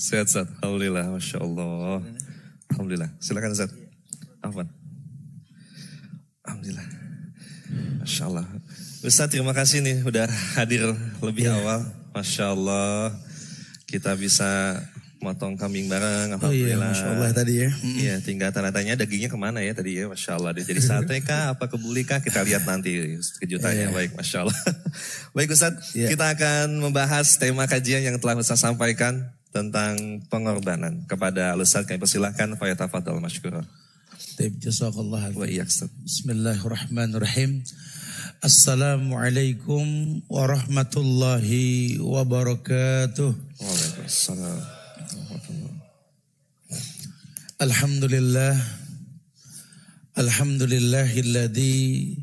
Sehat, sehat. Alhamdulillah, Masya Allah. Alhamdulillah. Silakan Ustaz. Afwan. Alhamdulillah. Masya Allah. Ustaz terima kasih nih udah hadir lebih Ya. awal. Masya Allah. Kita bisa motong kambing bareng. Oh iya, Alhamdulillah. Masya Allah tadi ya. Iya, tinggal tanda tanya dagingnya ke mana ya tadi ya, Masya Allah. Dia jadi sate kah, apa kebuli kah, kita lihat nanti kejutannya. Iya. Baik, Masya Allah. Baik Ustaz, Iya. kita akan membahas tema kajian yang telah Ustaz sampaikan tentang pengorbanan. Kepada Ustaz kami persilahkan. Taib jazakallah Wa iya. Bismillahirrahmanirrahim. Assalamualaikum warahmatullahi wabarakatuh. Waalaikumsalam. Alhamdulillah. Alhamdulillahilladzi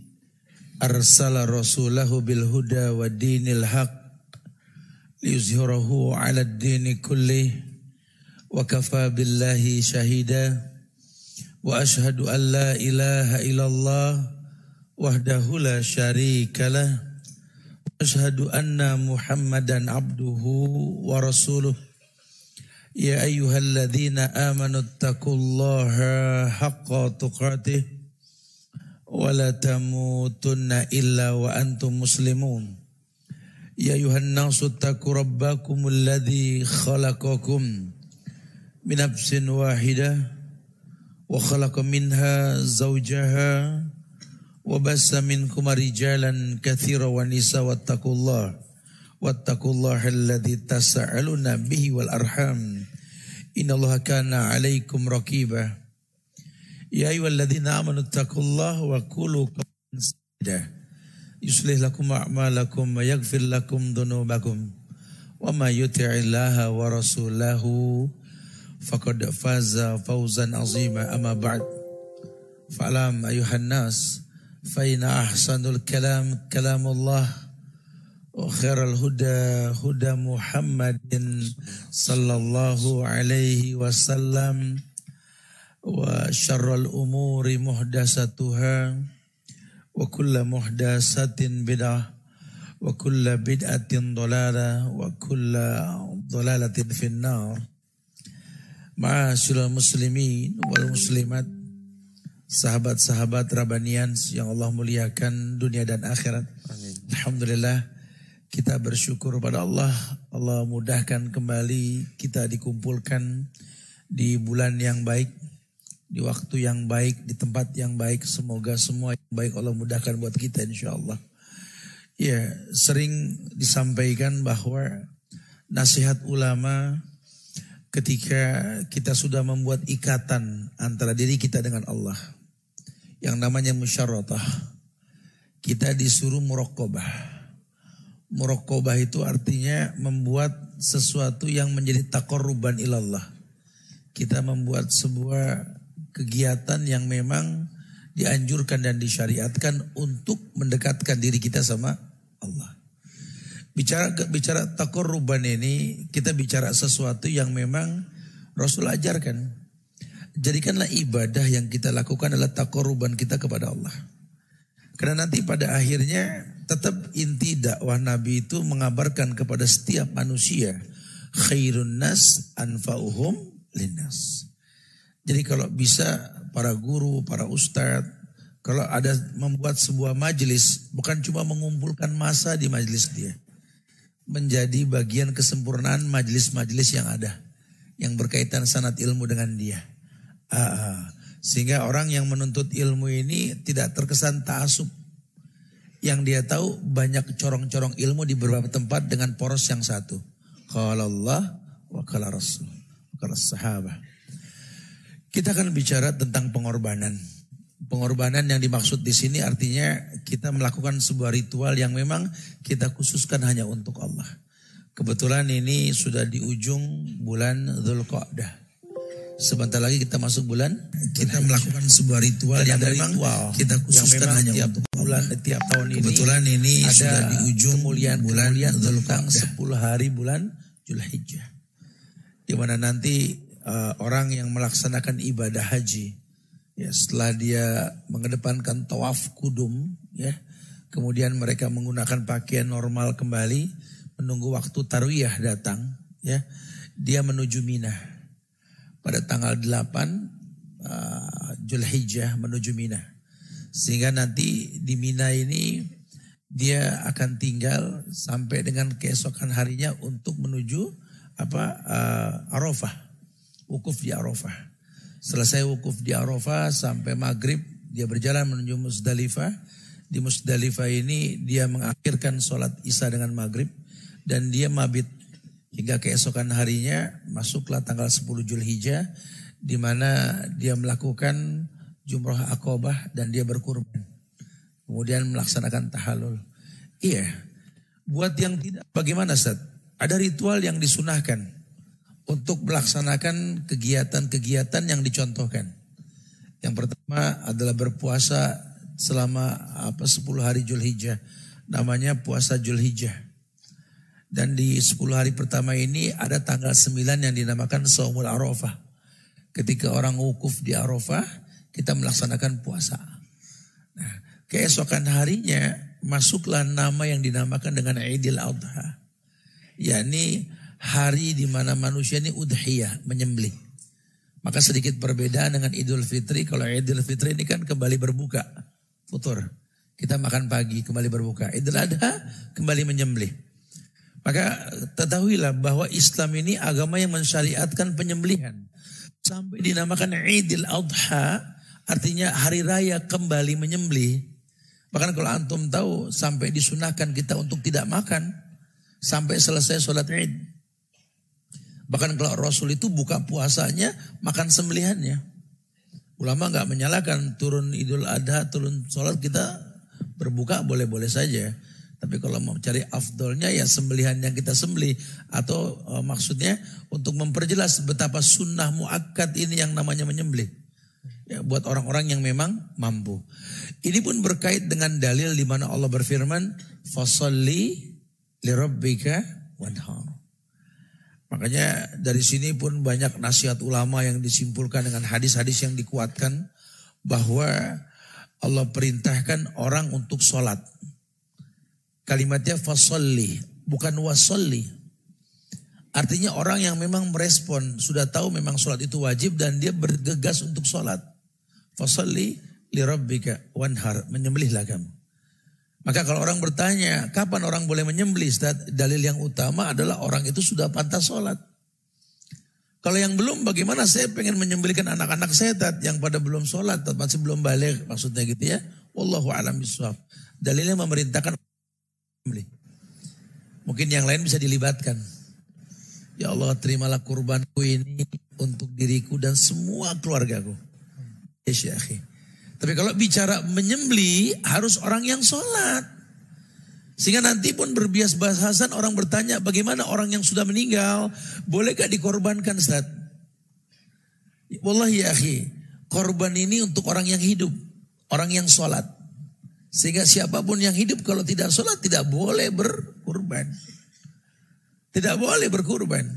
arsala rasulahu bil huda wa dinil haq liyuzhirahu ala dini kulli wa kafa billahi syahida wa ashhadu an la ilaha illallah wahdahu la syarika lah wa ashhadu anna muhammadan abduhu wa rasuluh يا أيها الذين آمنوا اتقوا الله حق تقاته ولا تموتن إلا وأنتم مسلمون يا أيها الناس اتقوا ربكم الذي خلقكم من نفس واحدة وخلق منها زوجها وبس منكم رجالا كثيرا ونساء واتقوا الله واتقوا الله الذي تسألون به والأرحام. إن الله كان عليكم رقيبا. يا أيها الذين آمنوا اتقوا الله وقولوا قولا سديدا. يصلح لكم أعمالكم ويغفر لكم ذنوبكم. وما يطع الله ورسوله فقد فاز فوزا عظيما. أما بعد فاعلم أيها الناس فإن أحسن الكلام كلام الله وخير الهدى هدى محمد صلى الله عليه وسلم وشر الأمور محدثاتها. وكل محدثة بدعة وكل بدعة ضلالة وكل ضلالة في النار Ma'asyiral muslimin wal muslimat Sahabat-sahabat Rabanian yang Allah muliakan dunia dan akhirat Alhamdulillah kita bersyukur pada Allah Allah mudahkan kembali kita dikumpulkan di bulan yang baik di waktu yang baik, di tempat yang baik Semoga semua yang baik Allah mudahkan buat kita insya Allah Ya sering disampaikan bahwa nasihat ulama ketika kita sudah membuat ikatan antara diri kita dengan Allah yang namanya musyaratah kita disuruh murokobah murokobah itu artinya membuat sesuatu yang menjadi takoruban ilallah. Kita membuat sebuah kegiatan yang memang dianjurkan dan disyariatkan untuk mendekatkan diri kita sama Allah Bicara bicara takoruban ini kita bicara sesuatu yang memang Rasul ajarkan. Jadikanlah ibadah yang kita lakukan adalah takoruban kita kepada Allah. Karena nanti pada akhirnya tetap inti dakwah Nabi itu mengabarkan kepada setiap manusia khairun nas anfa'uhum linnas. Jadi kalau bisa para guru, para ustadz, kalau ada membuat sebuah majelis bukan cuma mengumpulkan masa di majelis dia menjadi bagian kesempurnaan majelis-majelis yang ada yang berkaitan sanat ilmu dengan dia. Ah, ah. sehingga orang yang menuntut ilmu ini tidak terkesan taasub. Yang dia tahu banyak corong-corong ilmu di beberapa tempat dengan poros yang satu. Kalau Allah wa kala Rasul, wa kala sahabat. Kita akan bicara tentang pengorbanan. Pengorbanan yang dimaksud di sini artinya kita melakukan sebuah ritual yang memang kita khususkan hanya untuk Allah. Kebetulan ini sudah di ujung bulan Dzulqa'dah. Sebentar lagi kita masuk bulan kita melakukan sebuah ritual yang memang ritual kita khususkan hanya tiap untuk bulan tiap tahun ini Kebetulan ini ada sudah di ujung kemuliaan bulan kemuliaan tentang Dzulqa'dah. 10 hari bulan Zulhijjah. Di mana nanti eh, orang yang melaksanakan ibadah haji ya setelah dia mengedepankan tawaf kudum ya kemudian mereka menggunakan pakaian normal kembali menunggu waktu tarwiyah datang ya dia menuju Mina. Pada tanggal 8 uh, Julhijjah menuju Mina. Sehingga nanti di Mina ini dia akan tinggal sampai dengan keesokan harinya untuk menuju apa uh, Arafah. Wukuf di Arafah. Selesai wukuf di Arafah sampai maghrib dia berjalan menuju Musdalifah. Di Musdalifah ini dia mengakhirkan sholat isya dengan maghrib dan dia mabit hingga keesokan harinya masuklah tanggal 10 Julhijjah di mana dia melakukan jumrah akobah dan dia berkurban. Kemudian melaksanakan tahalul. Iya. Buat yang tidak, bagaimana Ustaz? Ada ritual yang disunahkan untuk melaksanakan kegiatan-kegiatan yang dicontohkan. Yang pertama adalah berpuasa selama apa 10 hari Julhijjah. Namanya puasa Julhijjah. Dan di 10 hari pertama ini ada tanggal 9 yang dinamakan Saumul Arafah. Ketika orang wukuf di Arafah, kita melaksanakan puasa. Nah, keesokan harinya masuklah nama yang dinamakan dengan Idul Adha. yakni hari di mana manusia ini udhiyah, menyembelih. Maka sedikit perbedaan dengan Idul Fitri. Kalau Idul Fitri ini kan kembali berbuka, futur. Kita makan pagi, kembali berbuka. Idul Adha kembali menyembelih. Maka ketahuilah bahwa Islam ini agama yang mensyariatkan penyembelihan. Sampai dinamakan Idul Adha Artinya hari raya kembali menyembelih. Bahkan kalau antum tahu sampai disunahkan kita untuk tidak makan sampai selesai sholat id. Bahkan kalau Rasul itu buka puasanya makan sembelihannya. Ulama nggak menyalakan turun Idul Adha, turun sholat kita berbuka boleh-boleh saja. Tapi kalau mau cari afdolnya ya sembelihan yang kita sembelih atau uh, maksudnya untuk memperjelas betapa sunnah muakkad ini yang namanya menyembelih ya, buat orang-orang yang memang mampu. Ini pun berkait dengan dalil di mana Allah berfirman, "Fasalli lirabbika wanhar." Makanya dari sini pun banyak nasihat ulama yang disimpulkan dengan hadis-hadis yang dikuatkan bahwa Allah perintahkan orang untuk sholat. Kalimatnya fasalli, bukan wasalli. Artinya orang yang memang merespon, sudah tahu memang sholat itu wajib dan dia bergegas untuk sholat. Fasalli li rabbika wanhar. Menyembelihlah kamu. Maka kalau orang bertanya, kapan orang boleh menyembelih? Dalil yang utama adalah orang itu sudah pantas sholat. Kalau yang belum, bagaimana saya pengen menyembelihkan anak-anak saya yang pada belum sholat, masih belum balik, maksudnya gitu ya. Wallahu alam biswab. Dalilnya memerintahkan menyembelih. Mungkin yang lain bisa dilibatkan. Ya Allah terimalah kurbanku ini untuk diriku dan semua keluargaku. Ya Tapi kalau bicara menyembeli harus orang yang sholat. Sehingga nanti pun berbias bahasan orang bertanya bagaimana orang yang sudah meninggal boleh gak dikorbankan Ustaz? Wallahi ya akhi, korban ini untuk orang yang hidup, orang yang sholat. Sehingga siapa pun yang hidup kalau tidak sholat tidak boleh berkurban. Tidak boleh berkurban.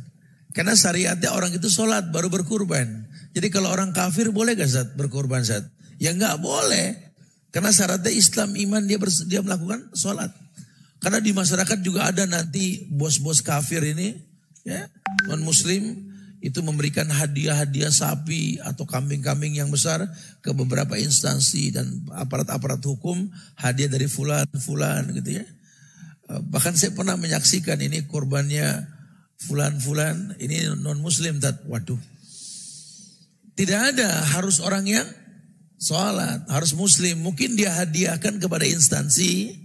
Karena syariatnya orang itu sholat baru berkurban. Jadi kalau orang kafir boleh gak Zat berkorban Zat? Ya nggak boleh. Karena syaratnya Islam iman dia bers dia melakukan sholat. Karena di masyarakat juga ada nanti bos-bos kafir ini ya non muslim itu memberikan hadiah-hadiah sapi atau kambing-kambing yang besar ke beberapa instansi dan aparat-aparat hukum hadiah dari fulan fulan gitu ya. Eh, bahkan saya pernah menyaksikan ini korbannya fulan fulan ini non muslim waduh tidak ada harus orang yang sholat, harus muslim. Mungkin dia hadiahkan kepada instansi,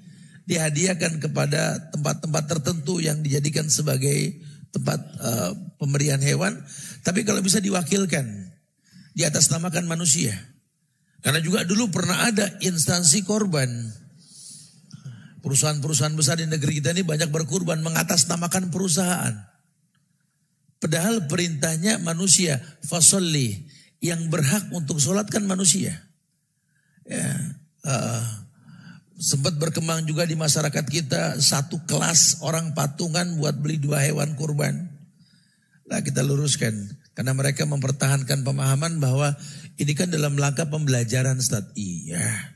dihadiahkan kepada tempat-tempat tertentu yang dijadikan sebagai tempat uh, pemberian hewan. Tapi kalau bisa diwakilkan, di atas namakan manusia. Karena juga dulu pernah ada instansi korban. Perusahaan-perusahaan besar di negeri kita ini banyak berkurban mengatasnamakan perusahaan. Padahal perintahnya manusia, fasolli yang berhak untuk sholat kan manusia. Ya, uh, sempat berkembang juga di masyarakat kita satu kelas orang patungan buat beli dua hewan kurban. Nah kita luruskan karena mereka mempertahankan pemahaman bahwa ini kan dalam langkah pembelajaran Ustaz. Iya.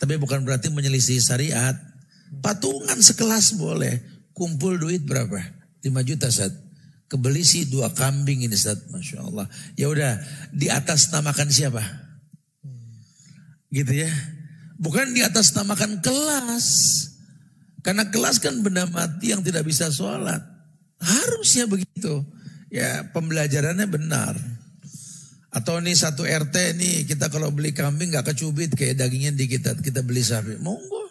Tapi bukan berarti menyelisih syariat. Patungan sekelas boleh. Kumpul duit berapa? 5 juta Ustaz. Kebeli sih dua kambing ini Ustaz, Masya Allah. Ya udah, di atas namakan siapa? Gitu ya. Bukan di atas namakan kelas. Karena kelas kan benda mati yang tidak bisa sholat. Harusnya begitu. Ya pembelajarannya benar. Atau nih satu RT nih kita kalau beli kambing nggak kecubit kayak dagingnya dikit kita beli sapi. Monggo.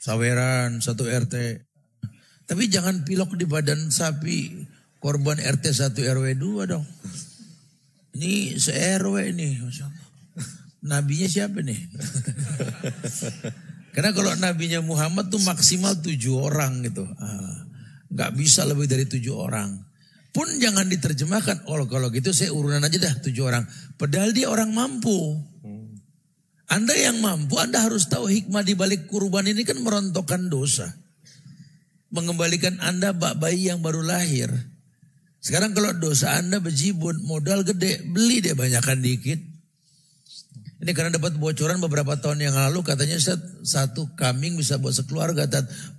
Saweran satu RT. Tapi jangan pilok di badan sapi korban RT 1 RW 2 dong. Ini se RW ini. Nabinya siapa nih? Karena kalau nabinya Muhammad tuh maksimal tujuh orang gitu. Ah, nggak bisa lebih dari tujuh orang. Pun jangan diterjemahkan, oh kalau gitu saya urunan aja dah tujuh orang. Padahal dia orang mampu. Anda yang mampu, Anda harus tahu hikmah di balik kurban ini kan merontokkan dosa. Mengembalikan Anda bak bayi yang baru lahir. Sekarang kalau dosa Anda bejibun, modal gede, beli deh banyakkan dikit. Ini karena dapat bocoran beberapa tahun yang lalu katanya satu kambing bisa buat sekeluarga.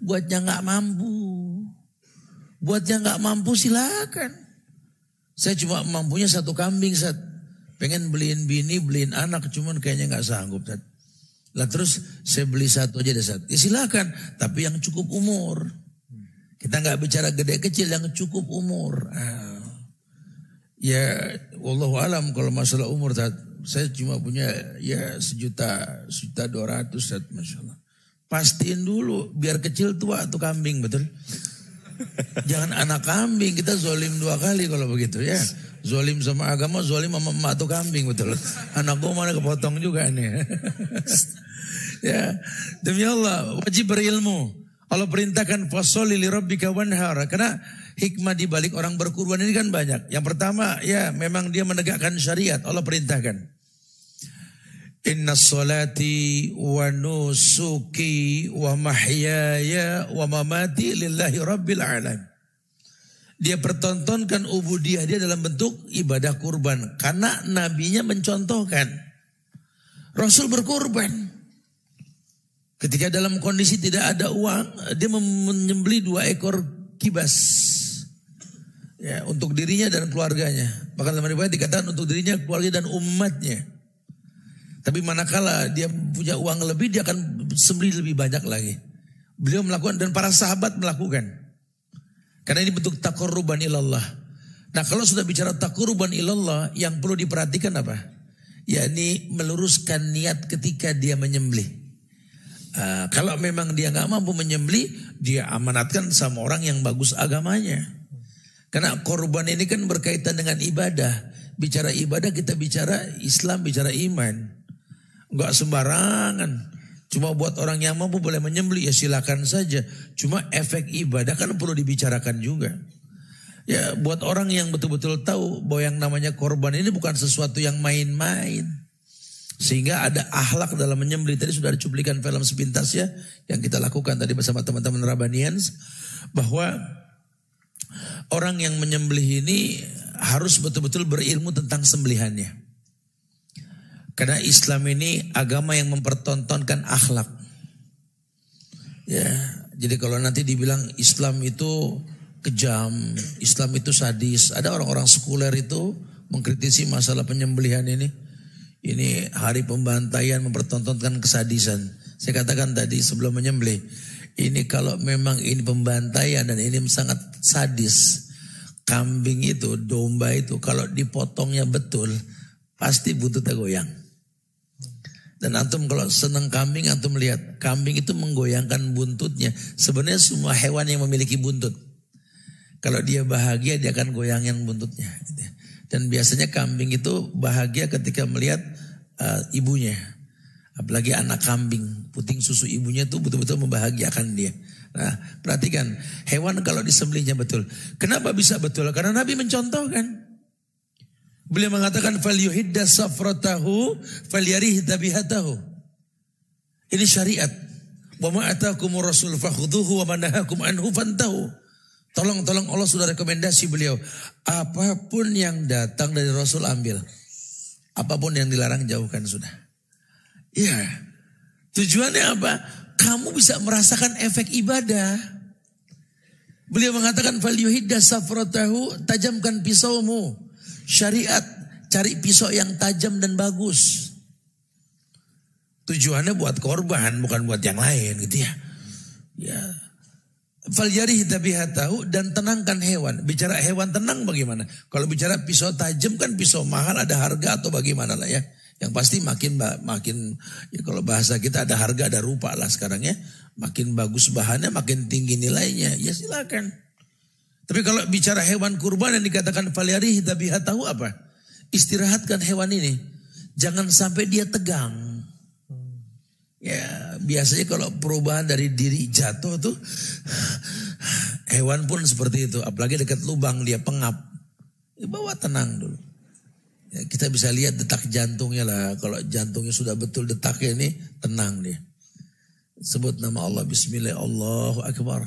Buatnya nggak mampu. Buat yang nggak mampu silakan. Saya cuma mampunya satu kambing saat pengen beliin bini, beliin anak, cuman kayaknya nggak sanggup. Saat. Lah terus saya beli satu aja deh saat. Ya silakan, tapi yang cukup umur. Kita nggak bicara gede kecil yang cukup umur. Ah. Ya, wallahu alam kalau masalah umur saat saya cuma punya ya sejuta, sejuta dua ratus masya Allah. Pastiin dulu biar kecil tua tuh kambing betul. Jangan anak kambing, kita zolim dua kali kalau begitu ya. Zolim sama agama, zolim sama emak tuh kambing betul. Anak gue mana kepotong juga nih. ya, demi Allah wajib berilmu. Allah perintahkan fasoli li rabbika wanhar. Karena hikmah di balik orang berkurban ini kan banyak. Yang pertama ya memang dia menegakkan syariat. Allah perintahkan. Inna salati wa nusuki wa mahyaya wa mamati lillahi rabbil alam. Dia pertontonkan ubudiyah dia dalam bentuk ibadah kurban. Karena nabinya mencontohkan. Rasul berkurban. Ketika dalam kondisi tidak ada uang, dia menyembeli dua ekor kibas. Ya, untuk dirinya dan keluarganya. Bahkan dalam riwayat dikatakan untuk dirinya, keluarga dan umatnya. Tapi manakala dia punya uang lebih, dia akan sembeli lebih banyak lagi. Beliau melakukan dan para sahabat melakukan. Karena ini bentuk takoruban ilallah. Nah kalau sudah bicara takoruban ilallah, yang perlu diperhatikan apa? yakni meluruskan niat ketika dia menyembelih. Uh, kalau memang dia nggak mampu menyembelih, dia amanatkan sama orang yang bagus agamanya. Karena korban ini kan berkaitan dengan ibadah. Bicara ibadah kita bicara Islam, bicara iman. Enggak sembarangan. Cuma buat orang yang mampu boleh menyembelih ya silakan saja. Cuma efek ibadah kan perlu dibicarakan juga. Ya buat orang yang betul-betul tahu bahwa yang namanya korban ini bukan sesuatu yang main-main. Sehingga ada ahlak dalam menyembelih. Tadi sudah ada cuplikan film sepintas ya. Yang kita lakukan tadi bersama teman-teman Rabanians. Bahwa orang yang menyembelih ini harus betul-betul berilmu tentang sembelihannya. Karena Islam ini agama yang mempertontonkan akhlak. Ya, jadi kalau nanti dibilang Islam itu kejam, Islam itu sadis, ada orang-orang sekuler itu mengkritisi masalah penyembelihan ini. Ini hari pembantaian mempertontonkan kesadisan. Saya katakan tadi sebelum menyembelih, ini kalau memang ini pembantaian dan ini sangat sadis. Kambing itu, domba itu kalau dipotongnya betul, pasti buntutnya goyang. Dan antum kalau senang kambing, antum melihat kambing itu menggoyangkan buntutnya. Sebenarnya semua hewan yang memiliki buntut. Kalau dia bahagia, dia akan goyangin buntutnya. Dan biasanya kambing itu bahagia ketika melihat uh, ibunya. Apalagi anak kambing, puting susu ibunya itu betul-betul membahagiakan dia. Nah, perhatikan, hewan kalau disembelihnya betul. Kenapa bisa betul? Karena Nabi mencontohkan. Beliau mengatakan falyuhidda safratahu falyarih. Ini syariat. Wa ma atakum rasul fakhudhuhu wa manahakum anhu fantahu. Tolong tolong Allah sudah rekomendasi beliau. Apa pun yang datang dari Rasul ambil. Apa pun yang dilarang jauhkan sudah. Iya. Tujuannya apa? Kamu bisa merasakan efek ibadah. Beliau mengatakan fal yuhidda safratahu, tajamkan pisaumu. Syariat cari pisau yang tajam dan bagus. Tujuannya buat korban, bukan buat yang lain gitu ya. Ya. Faljari tahu dan tenangkan hewan. Bicara hewan tenang bagaimana? Kalau bicara pisau tajam kan pisau mahal ada harga atau bagaimana lah ya. Yang pasti makin makin ya kalau bahasa kita ada harga ada rupa lah sekarang ya. Makin bagus bahannya makin tinggi nilainya. Ya silakan. Tapi kalau bicara hewan kurban yang dikatakan faljari tahu apa? Istirahatkan hewan ini. Jangan sampai dia tegang. Ya biasanya kalau perubahan dari diri jatuh tuh hewan pun seperti itu. Apalagi dekat lubang dia pengap. Ya, bawa tenang dulu. Ya, kita bisa lihat detak jantungnya lah. Kalau jantungnya sudah betul detaknya ini tenang dia. Sebut nama Allah Bismillah Allahu Akbar.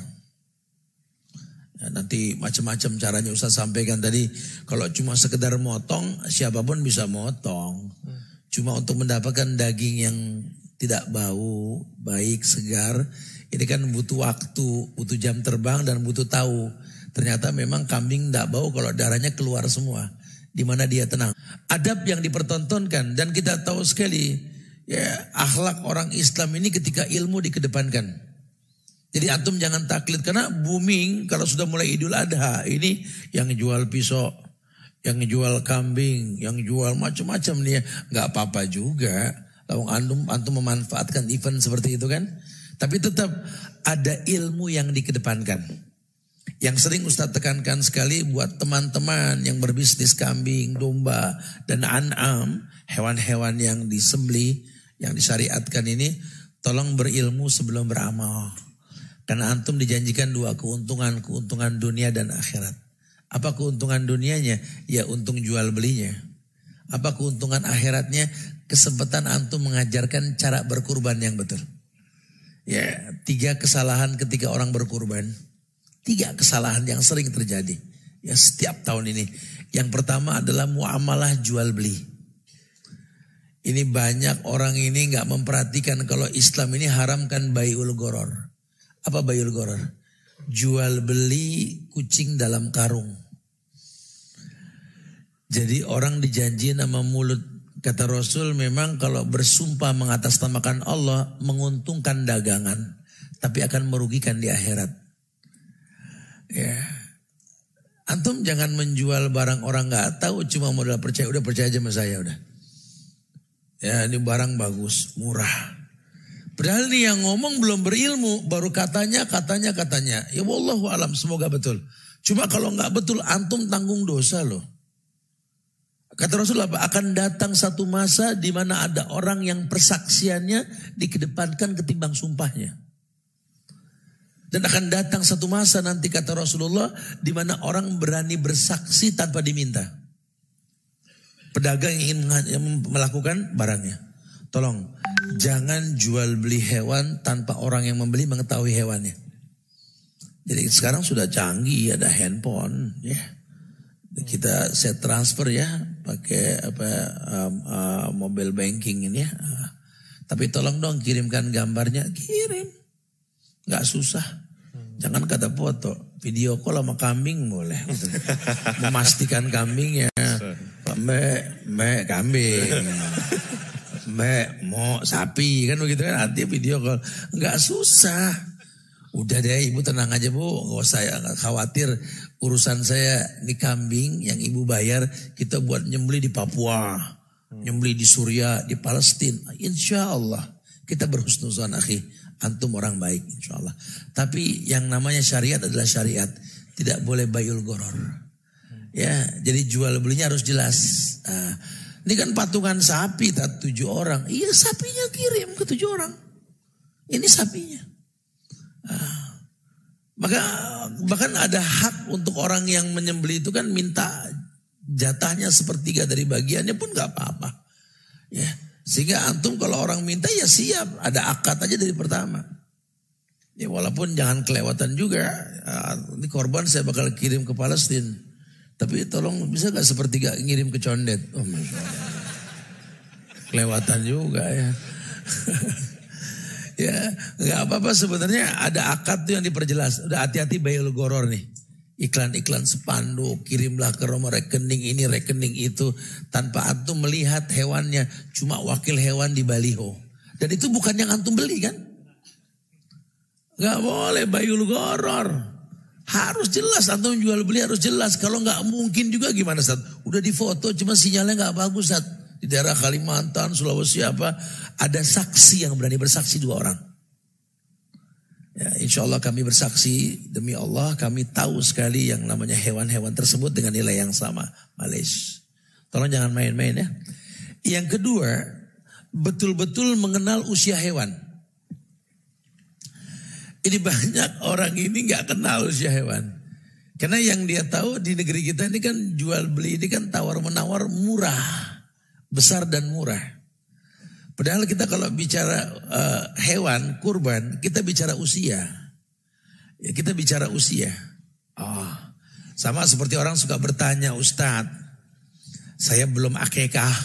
Ya, nanti macam-macam caranya Ustaz sampaikan tadi. Kalau cuma sekedar motong, siapa pun bisa motong. Cuma untuk mendapatkan daging yang tidak bau, baik, segar. Ini kan butuh waktu, butuh jam terbang dan butuh tahu. Ternyata memang kambing tidak bau kalau darahnya keluar semua. Di mana dia tenang. Adab yang dipertontonkan dan kita tahu sekali ya akhlak orang Islam ini ketika ilmu dikedepankan. Jadi antum jangan taklid karena booming kalau sudah mulai Idul Adha ini yang jual pisau, yang jual kambing, yang jual macam-macam nih nggak apa-apa juga. Lawang antum, antum memanfaatkan event seperti itu kan. Tapi tetap ada ilmu yang dikedepankan. Yang sering Ustadz tekankan sekali buat teman-teman yang berbisnis kambing, domba, dan an'am, hewan-hewan yang disembeli, yang disyariatkan ini, tolong berilmu sebelum beramal. Karena antum dijanjikan dua keuntungan, keuntungan dunia dan akhirat. Apa keuntungan dunianya? Ya untung jual belinya. Apa keuntungan akhiratnya? Kesempatan antum mengajarkan cara berkurban yang betul. Ya, tiga kesalahan ketika orang berkurban. Tiga kesalahan yang sering terjadi. Ya, setiap tahun ini. Yang pertama adalah muamalah jual beli. Ini banyak orang ini nggak memperhatikan kalau Islam ini haramkan bayul goror. Apa bayul goror? Jual beli kucing dalam karung. Jadi orang dijanji nama mulut. Kata Rasul memang kalau bersumpah mengatasnamakan Allah menguntungkan dagangan. Tapi akan merugikan di akhirat. Ya. Antum jangan menjual barang orang nggak tahu cuma modal percaya udah percaya aja sama saya udah. Ya ini barang bagus, murah. Padahal nih yang ngomong belum berilmu, baru katanya, katanya, katanya. Ya wallahu alam, semoga betul. Cuma kalau nggak betul, antum tanggung dosa loh. Kata Rasulullah akan datang satu masa di mana ada orang yang persaksiannya dikedepankan ketimbang sumpahnya. Dan akan datang satu masa nanti kata Rasulullah di mana orang berani bersaksi tanpa diminta. Pedagang yang ingin melakukan barangnya. Tolong jangan jual beli hewan tanpa orang yang membeli mengetahui hewannya. Jadi sekarang sudah canggih ada handphone ya kita set transfer ya pakai apa um, uh, mobile banking ini ya. Uh, tapi tolong dong kirimkan gambarnya, kirim. Nggak susah. Jangan kata foto, video call sama kambing boleh. Gitu. Memastikan kambingnya. Me, me kambing. Me, mau sapi kan begitu kan. Artinya video call. Nggak susah. Udah deh ibu tenang aja bu, gak usah ya, khawatir urusan saya di kambing yang ibu bayar kita buat nyembeli di Papua, nyembeli di Suria, di Palestina. Insya Allah kita berhusnuzan akhi, antum orang baik insya Allah. Tapi yang namanya syariat adalah syariat, tidak boleh bayul goror. Ya, jadi jual belinya harus jelas. Nah, ini kan patungan sapi tak tujuh orang. Iya sapinya kirim ke tujuh orang. Ini sapinya. Maka bahkan ada hak untuk orang yang menyembeli itu kan minta jatahnya sepertiga dari bagiannya pun nggak apa-apa. Ya, sehingga antum kalau orang minta ya siap, ada akad aja dari pertama. Ya walaupun jangan kelewatan juga. Ah, ini korban saya bakal kirim ke Palestina. Tapi tolong bisa gak sepertiga ngirim ke Condet? Oh, Kelewatan juga ya. ya nggak apa-apa sebenarnya ada akad tuh yang diperjelas. Udah hati-hati bayul goror nih. Iklan-iklan sepanduk, kirimlah ke nomor rekening ini, rekening itu. Tanpa antum melihat hewannya, cuma wakil hewan di baliho. Dan itu bukan yang antum beli kan? Gak boleh bayul goror. Harus jelas antum jual beli harus jelas. Kalau nggak mungkin juga gimana Ustaz? Udah difoto cuma sinyalnya nggak bagus Ustaz. Di daerah Kalimantan, Sulawesi apa. Ada saksi yang berani bersaksi dua orang. Ya, insya Allah kami bersaksi demi Allah kami tahu sekali yang namanya hewan-hewan tersebut dengan nilai yang sama. Malaysia. Tolong jangan main-main ya. Yang kedua, betul-betul mengenal usia hewan. Ini banyak orang ini nggak kenal usia hewan. Karena yang dia tahu di negeri kita ini kan jual beli ini kan tawar menawar murah, besar dan murah. Padahal kita kalau bicara uh, hewan kurban, kita bicara usia. Ya, kita bicara usia. Oh, sama seperti orang suka bertanya, Ustadz, saya belum akekah,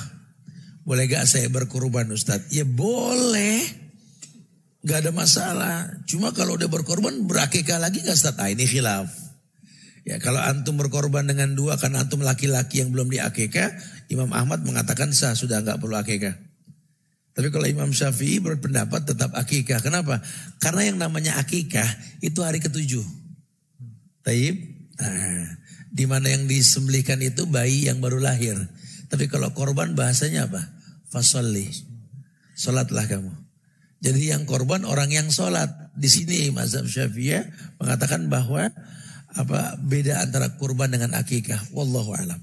boleh gak saya berkurban Ustadz? Ya boleh, gak ada masalah. Cuma kalau udah berkorban berakekah lagi gak Ustadz? Ah ini khilaf. Ya kalau antum berkorban dengan dua karena antum laki-laki yang belum diakekah, Imam Ahmad mengatakan sah sudah nggak perlu akekah. Tapi kalau Imam Syafi'i berpendapat tetap akikah. Kenapa? Karena yang namanya akikah itu hari ketujuh. Taib. Nah, di mana yang disembelihkan itu bayi yang baru lahir. Tapi kalau korban bahasanya apa? Fasolli. Solatlah kamu. Jadi yang korban orang yang solat. Di sini Mazhab Syafi'i mengatakan bahwa apa beda antara kurban dengan akikah. Wallahu alam.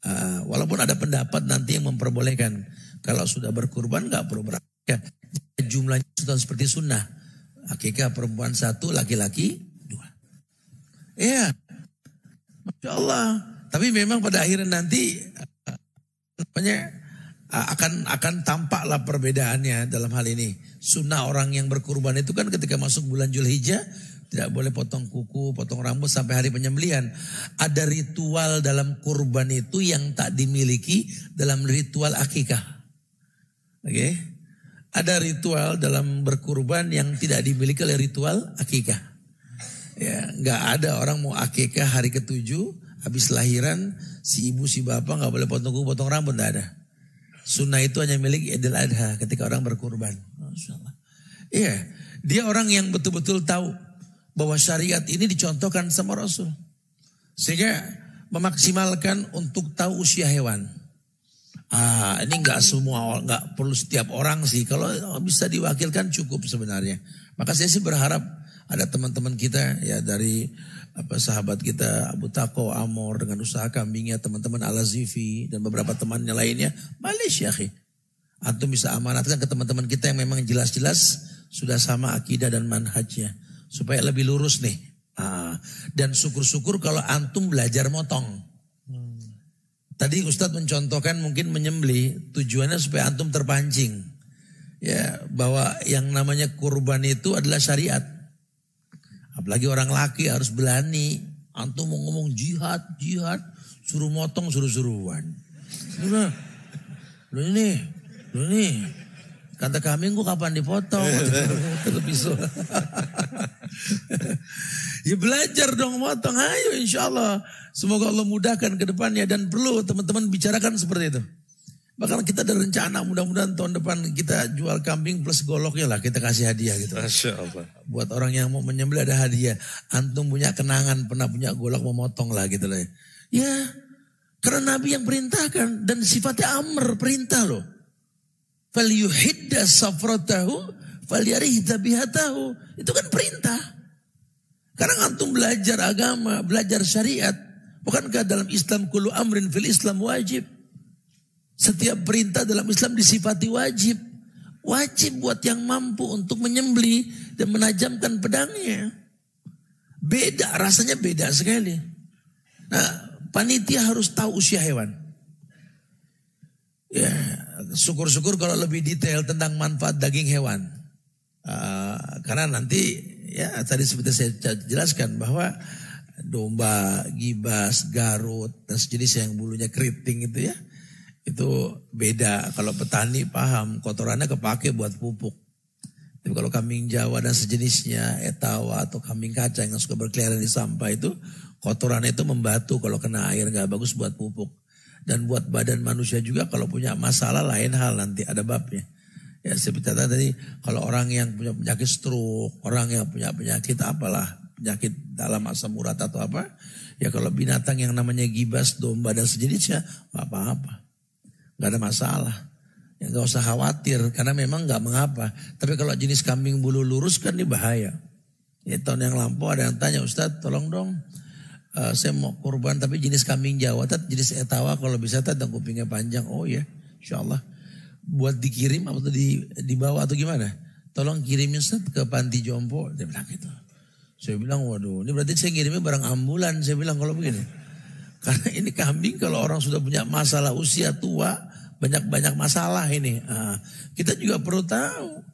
Uh, walaupun ada pendapat nanti yang memperbolehkan kalau sudah berkurban nggak perlu berakikah. Jumlahnya sudah seperti sunnah. Akikah perempuan satu, laki-laki dua. Iya. Masya Allah. Tapi memang pada akhirnya nanti namanya akan akan tampaklah perbedaannya dalam hal ini. Sunnah orang yang berkurban itu kan ketika masuk bulan Julhijjah tidak boleh potong kuku, potong rambut sampai hari penyembelihan. Ada ritual dalam kurban itu yang tak dimiliki dalam ritual akikah. Oke. Okay? Ada ritual dalam berkurban yang tidak dimiliki oleh ritual akikah. Ya, nggak ada orang mau akikah hari ketujuh, habis lahiran si ibu si bapak nggak boleh potong kuku, potong rambut, nggak ada. Sunnah itu hanya milik Idul Adha ketika orang berkurban. Iya, dia orang yang betul-betul tahu bahwa syariat ini dicontohkan sama Rasul. Sehingga memaksimalkan untuk tahu usia hewan. Ah, ini nggak semua nggak perlu setiap orang sih. Kalau bisa diwakilkan cukup sebenarnya. Maka saya sih berharap ada teman-teman kita ya dari apa sahabat kita Abu Tako Amor dengan usaha kambingnya teman-teman Al Azifi dan beberapa temannya lainnya Malaysia ya, Antum bisa amanatkan ke teman-teman kita yang memang jelas-jelas sudah sama akidah dan manhajnya supaya lebih lurus nih. Ah, dan syukur-syukur kalau antum belajar motong. Tadi Ustadz mencontohkan mungkin menyembeli tujuannya supaya antum terpancing. Ya, bahwa yang namanya kurban itu adalah syariat. Apalagi orang laki harus berani. Antum mau ngomong jihad, jihad, suruh motong, suruh suruhan. Nah, lu ini, lu ini, kata kambing gua kapan dipotong? Terlebih ya belajar dong motong, ayo insya Allah. Semoga Allah mudahkan ke depannya dan perlu teman-teman bicarakan seperti itu. Bahkan kita ada rencana mudah-mudahan tahun depan kita jual kambing plus goloknya lah kita kasih hadiah gitu. Masya Allah. Buat orang yang mau menyembelih ada hadiah. Antum punya kenangan pernah punya golok memotong lah gitu lah. Ya karena Nabi yang perintahkan dan sifatnya amr perintah loh. Fal yuhidda safratahu fal bihatahu. Itu kan perintah. Karena antum belajar agama, belajar syariat, Bukankah dalam Islam kulu amrin fil Islam wajib? Setiap perintah dalam Islam disifati wajib. Wajib buat yang mampu untuk menyembeli dan menajamkan pedangnya. Beda, rasanya beda sekali. Nah, panitia harus tahu usia hewan. Ya, syukur-syukur kalau lebih detail tentang manfaat daging hewan. Uh, karena nanti ya tadi seperti saya jelaskan bahwa domba, gibas, garut, dan sejenis yang bulunya keriting itu ya. Itu beda. Kalau petani paham, kotorannya kepake buat pupuk. Tapi kalau kambing Jawa dan sejenisnya, etawa atau kambing kacang yang suka berkeliaran di sampah itu, kotoran itu membatu kalau kena air nggak bagus buat pupuk. Dan buat badan manusia juga kalau punya masalah lain hal nanti ada babnya. Ya seperti tadi kalau orang yang punya penyakit stroke, orang yang punya penyakit apalah, penyakit dalam asam urat atau apa, ya kalau binatang yang namanya gibas, domba dan sejenisnya, apa-apa. Gak ada masalah. Ya gak usah khawatir karena memang gak mengapa. Tapi kalau jenis kambing bulu lurus kan ini bahaya. Ya, tahun yang lampau ada yang tanya Ustadz tolong dong uh, saya mau kurban tapi jenis kambing Jawa, tat jenis etawa kalau bisa tat dan kupingnya panjang. Oh ya, insya Allah. Buat dikirim atau di dibawa atau gimana? Tolong kirimin Ustaz ke panti jompo. Dia bilang gitu. Saya bilang waduh ini berarti saya ngirimnya barang ambulan. Saya bilang kalau begini. Karena ini kambing kalau orang sudah punya masalah usia tua. Banyak-banyak masalah ini. Nah, kita juga perlu tahu.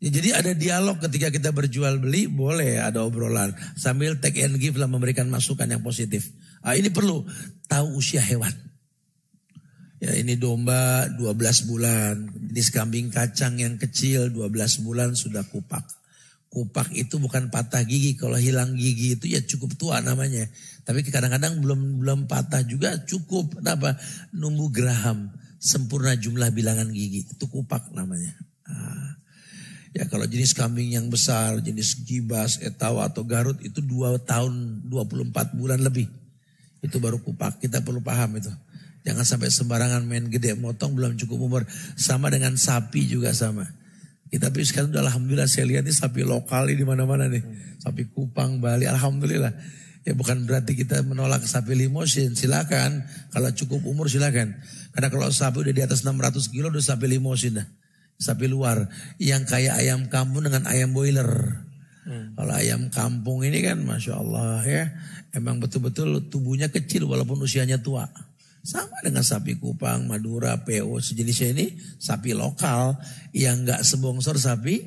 Ya, jadi ada dialog ketika kita berjual beli boleh ada obrolan sambil take and give lah memberikan masukan yang positif. Ah, ini perlu tahu usia hewan. Ya ini domba 12 bulan, jenis kambing kacang yang kecil 12 bulan sudah kupak. Kupak itu bukan patah gigi, kalau hilang gigi itu ya cukup tua namanya. Tapi kadang-kadang belum belum patah juga cukup apa? Numbuh geraham, sempurna jumlah bilangan gigi, itu kupak namanya. Ah. Ya kalau jenis kambing yang besar, jenis gibas, etawa atau garut itu dua tahun 24 bulan lebih. Itu baru kupak, kita perlu paham itu. Jangan sampai sembarangan main gede motong belum cukup umur. Sama dengan sapi juga sama. Kita tapi sekarang udah alhamdulillah saya lihat ini sapi lokal di mana-mana nih. Sapi Kupang, Bali, alhamdulillah. Ya bukan berarti kita menolak sapi limosin, silakan. Kalau cukup umur silakan. Karena kalau sapi udah di atas 600 kilo udah sapi limosin dah sapi luar yang kayak ayam kampung dengan ayam boiler. Hmm. Kalau ayam kampung ini kan masya Allah ya, emang betul-betul tubuhnya kecil walaupun usianya tua. Sama dengan sapi kupang, Madura, PO sejenisnya ini sapi lokal yang nggak sebongsor sapi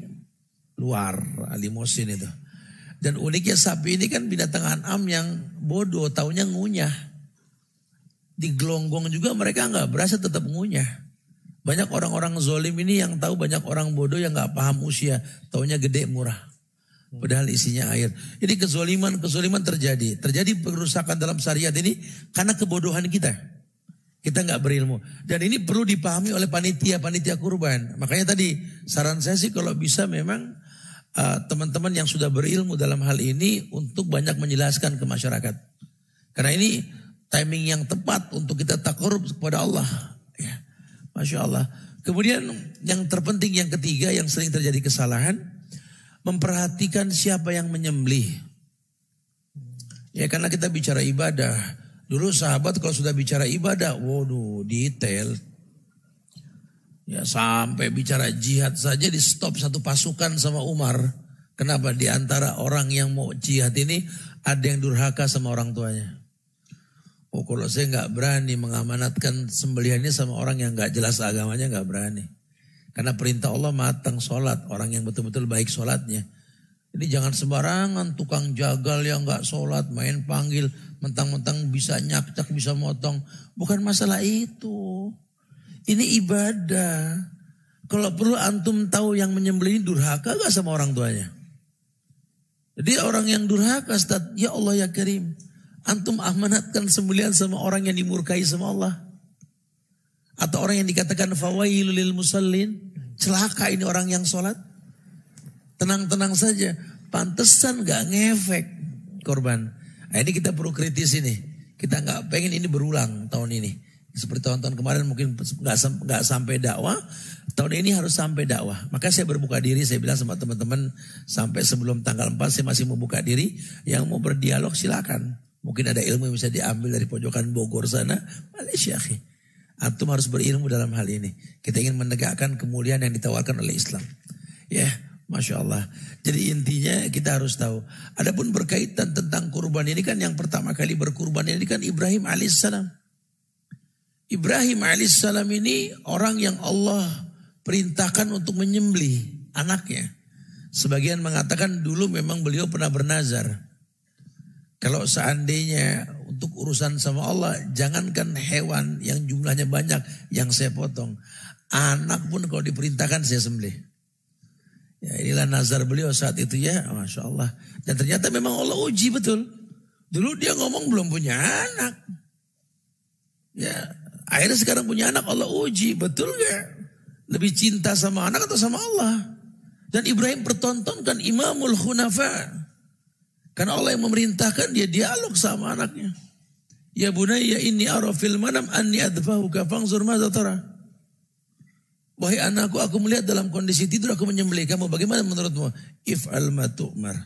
luar limosin itu. Dan uniknya sapi ini kan binatang anam yang bodoh, taunya ngunyah. Di gelonggong juga mereka nggak berasa tetap ngunyah. Banyak orang-orang zolim ini yang tahu banyak orang bodoh yang nggak paham usia. Taunya gede murah. Padahal isinya air. Jadi kezoliman-kezoliman terjadi. Terjadi perusakan dalam syariat ini karena kebodohan kita. Kita nggak berilmu. Dan ini perlu dipahami oleh panitia-panitia kurban. Makanya tadi saran saya sih kalau bisa memang uh, teman-teman uh, yang sudah berilmu dalam hal ini untuk banyak menjelaskan ke masyarakat. Karena ini timing yang tepat untuk kita takarub kepada Allah. Ya. Masya Allah. Kemudian yang terpenting yang ketiga yang sering terjadi kesalahan. Memperhatikan siapa yang menyembelih. Ya karena kita bicara ibadah. Dulu sahabat kalau sudah bicara ibadah, waduh detail. Ya sampai bicara jihad saja di stop satu pasukan sama Umar. Kenapa? Di antara orang yang mau jihad ini ada yang durhaka sama orang tuanya. Oh kalau saya nggak berani mengamanatkan sembelihannya sama orang yang nggak jelas agamanya nggak berani. Karena perintah Allah matang sholat, orang yang betul-betul baik sholatnya. Jadi jangan sembarangan tukang jagal yang nggak sholat, main panggil, mentang-mentang bisa nyakcak, bisa motong. Bukan masalah itu. Ini ibadah. Kalau perlu antum tahu yang menyembelih durhaka gak sama orang tuanya. Jadi orang yang durhaka, Ustaz, ya Allah ya Karim. Antum amanatkan sembelian sama orang yang dimurkai sama Allah. Atau orang yang dikatakan fawailul lil musallin. Celaka ini orang yang sholat. Tenang-tenang saja. Pantesan gak ngefek korban. Nah, ini kita perlu kritis ini. Kita nggak pengen ini berulang tahun ini. Seperti tahun-tahun kemarin mungkin nggak nggak sampai dakwah, tahun ini harus sampai dakwah. Maka saya berbuka diri, saya bilang sama teman-teman sampai sebelum tanggal 4 saya masih mau buka diri. Yang mau berdialog silakan. Mungkin ada ilmu yang bisa diambil dari pojokan Bogor sana. Malaysia. Antum harus berilmu dalam hal ini. Kita ingin menegakkan kemuliaan yang ditawarkan oleh Islam. Ya, Masya Allah. Jadi intinya kita harus tahu. Adapun berkaitan tentang kurban ini kan yang pertama kali berkurban ini kan Ibrahim alaihissalam. Ibrahim alaihissalam ini orang yang Allah perintahkan untuk menyembelih anaknya. Sebagian mengatakan dulu memang beliau pernah bernazar. Kalau seandainya untuk urusan sama Allah, jangankan hewan yang jumlahnya banyak yang saya potong. Anak pun kalau diperintahkan saya sembelih. Ya inilah nazar beliau saat itu ya, Masya Allah. Dan ternyata memang Allah uji betul. Dulu dia ngomong belum punya anak. Ya, akhirnya sekarang punya anak Allah uji, betul gak? Lebih cinta sama anak atau sama Allah? Dan Ibrahim pertontonkan imamul khunafa. Karena Allah yang memerintahkan dia dialog sama anaknya. Ya bunayya inni arafil manam anni adfahuka fangzur madza tara. Wahai anakku, aku melihat dalam kondisi tidur aku menyembelih kamu. Bagaimana menurutmu? If'al ma tu'mar.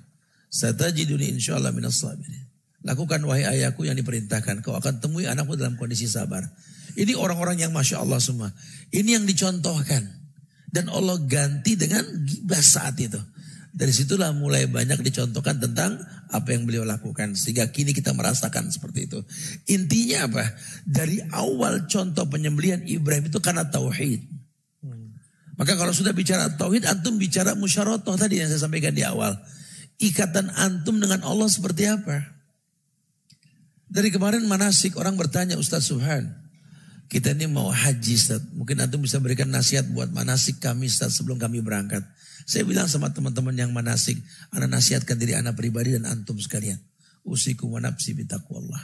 Satajiduni insyaallah minas sabirin. Lakukan wahai ayahku yang diperintahkan. Kau akan temui anakmu dalam kondisi sabar. Ini orang-orang yang Masya Allah semua. Ini yang dicontohkan. Dan Allah ganti dengan gibah saat itu. Dari situlah mulai banyak dicontohkan tentang apa yang beliau lakukan. Sehingga kini kita merasakan seperti itu. Intinya apa? Dari awal contoh penyembelihan Ibrahim itu karena tauhid. Maka kalau sudah bicara tauhid, antum bicara musyarotoh tadi yang saya sampaikan di awal. Ikatan antum dengan Allah seperti apa? Dari kemarin manasik orang bertanya Ustaz Subhan. Kita ini mau haji Ustaz. Mungkin antum bisa berikan nasihat buat manasik kami Ustaz sebelum kami berangkat. Saya bilang sama teman-teman yang manasik. Anak nasihatkan diri anak pribadi dan antum sekalian. Usikum wa nafsi bitaqwallah.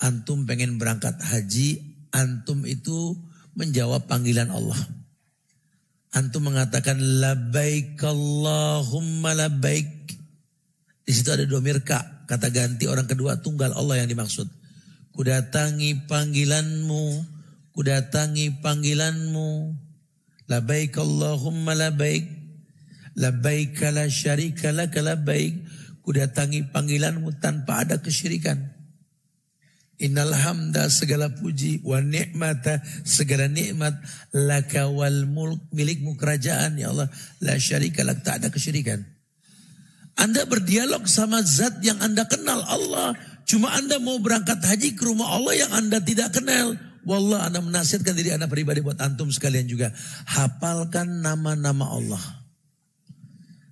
Antum pengen berangkat haji. Antum itu menjawab panggilan Allah. Antum mengatakan labaik Allahumma labaik. Di situ ada domir ka, kata ganti orang kedua tunggal Allah yang dimaksud. Kudatangi panggilanmu, kudatangi panggilanmu. Labaik Allahumma labaik. Labaik la syarika laka labaik. Kudatangi panggilanmu tanpa ada kesyirikan. Innal hamda segala puji wa ni'mata segala nikmat laka wal mulk milikmu kerajaan ya Allah la syarika lak tak ada kesyirikan. Anda berdialog sama zat yang Anda kenal Allah. Cuma Anda mau berangkat haji ke rumah Allah yang Anda tidak kenal. Wallah Anda menasihatkan diri Anda pribadi buat antum sekalian juga. Hafalkan nama-nama Allah.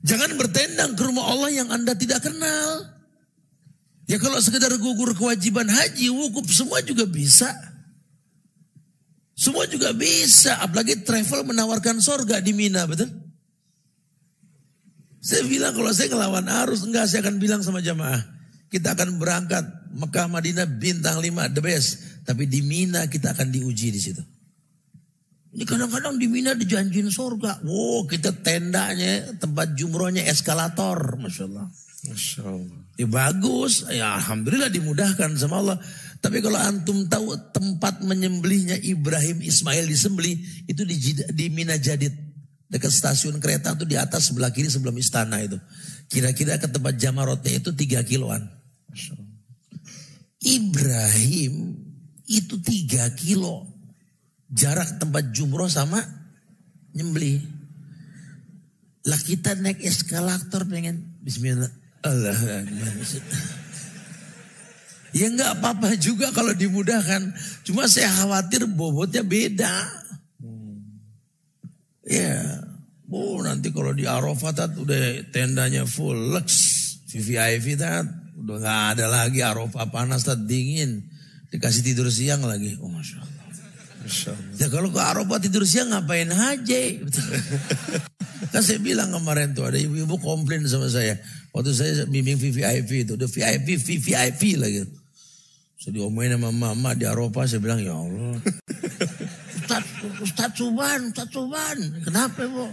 Jangan bertendang ke rumah Allah yang Anda tidak kenal. Ya kalau sekedar gugur kewajiban haji, wukuf semua juga bisa. Semua juga bisa, apalagi travel menawarkan sorga di Mina, betul? Saya bilang kalau saya ngelawan arus, enggak saya akan bilang sama jamaah. Kita akan berangkat Mekah Madinah bintang 5 the best. Tapi di Mina kita akan diuji di situ. Ini kadang-kadang di Mina dijanjin sorga. Wow kita tendanya, tempat jumrohnya eskalator. Masya Allah. Masya Allah. Ya bagus, ya Alhamdulillah dimudahkan sama Allah. Tapi kalau antum tahu tempat menyembelihnya Ibrahim Ismail disembelih itu di, di Mina Jadid. Dekat stasiun kereta itu di atas sebelah kiri sebelum istana itu. Kira-kira ke tempat jamarotnya itu tiga kiloan. Ibrahim itu tiga kilo. Jarak tempat jumroh sama nyembelih. Lah kita naik eskalator pengen Bismillah. Allah Ya nggak apa-apa juga kalau dimudahkan. Cuma saya khawatir bobotnya beda. Ya, oh nanti kalau di Arafat udah tendanya full lux, VVIP tat udah nggak ada lagi Arafah panas tat dingin, dikasih tidur siang lagi. Oh masya Allah. Masya Allah. Ya kalau ke Arafah tidur siang ngapain haji? kan saya bilang kemarin tuh ada ibu-ibu komplain sama saya. Waktu saya bimbing VVIP itu, udah VIP, VVIP lagi. Saya diomongin sama mama di Eropa, saya bilang ya Allah. Ustaz, Ustaz Suban, Ustaz Suban, kenapa bu?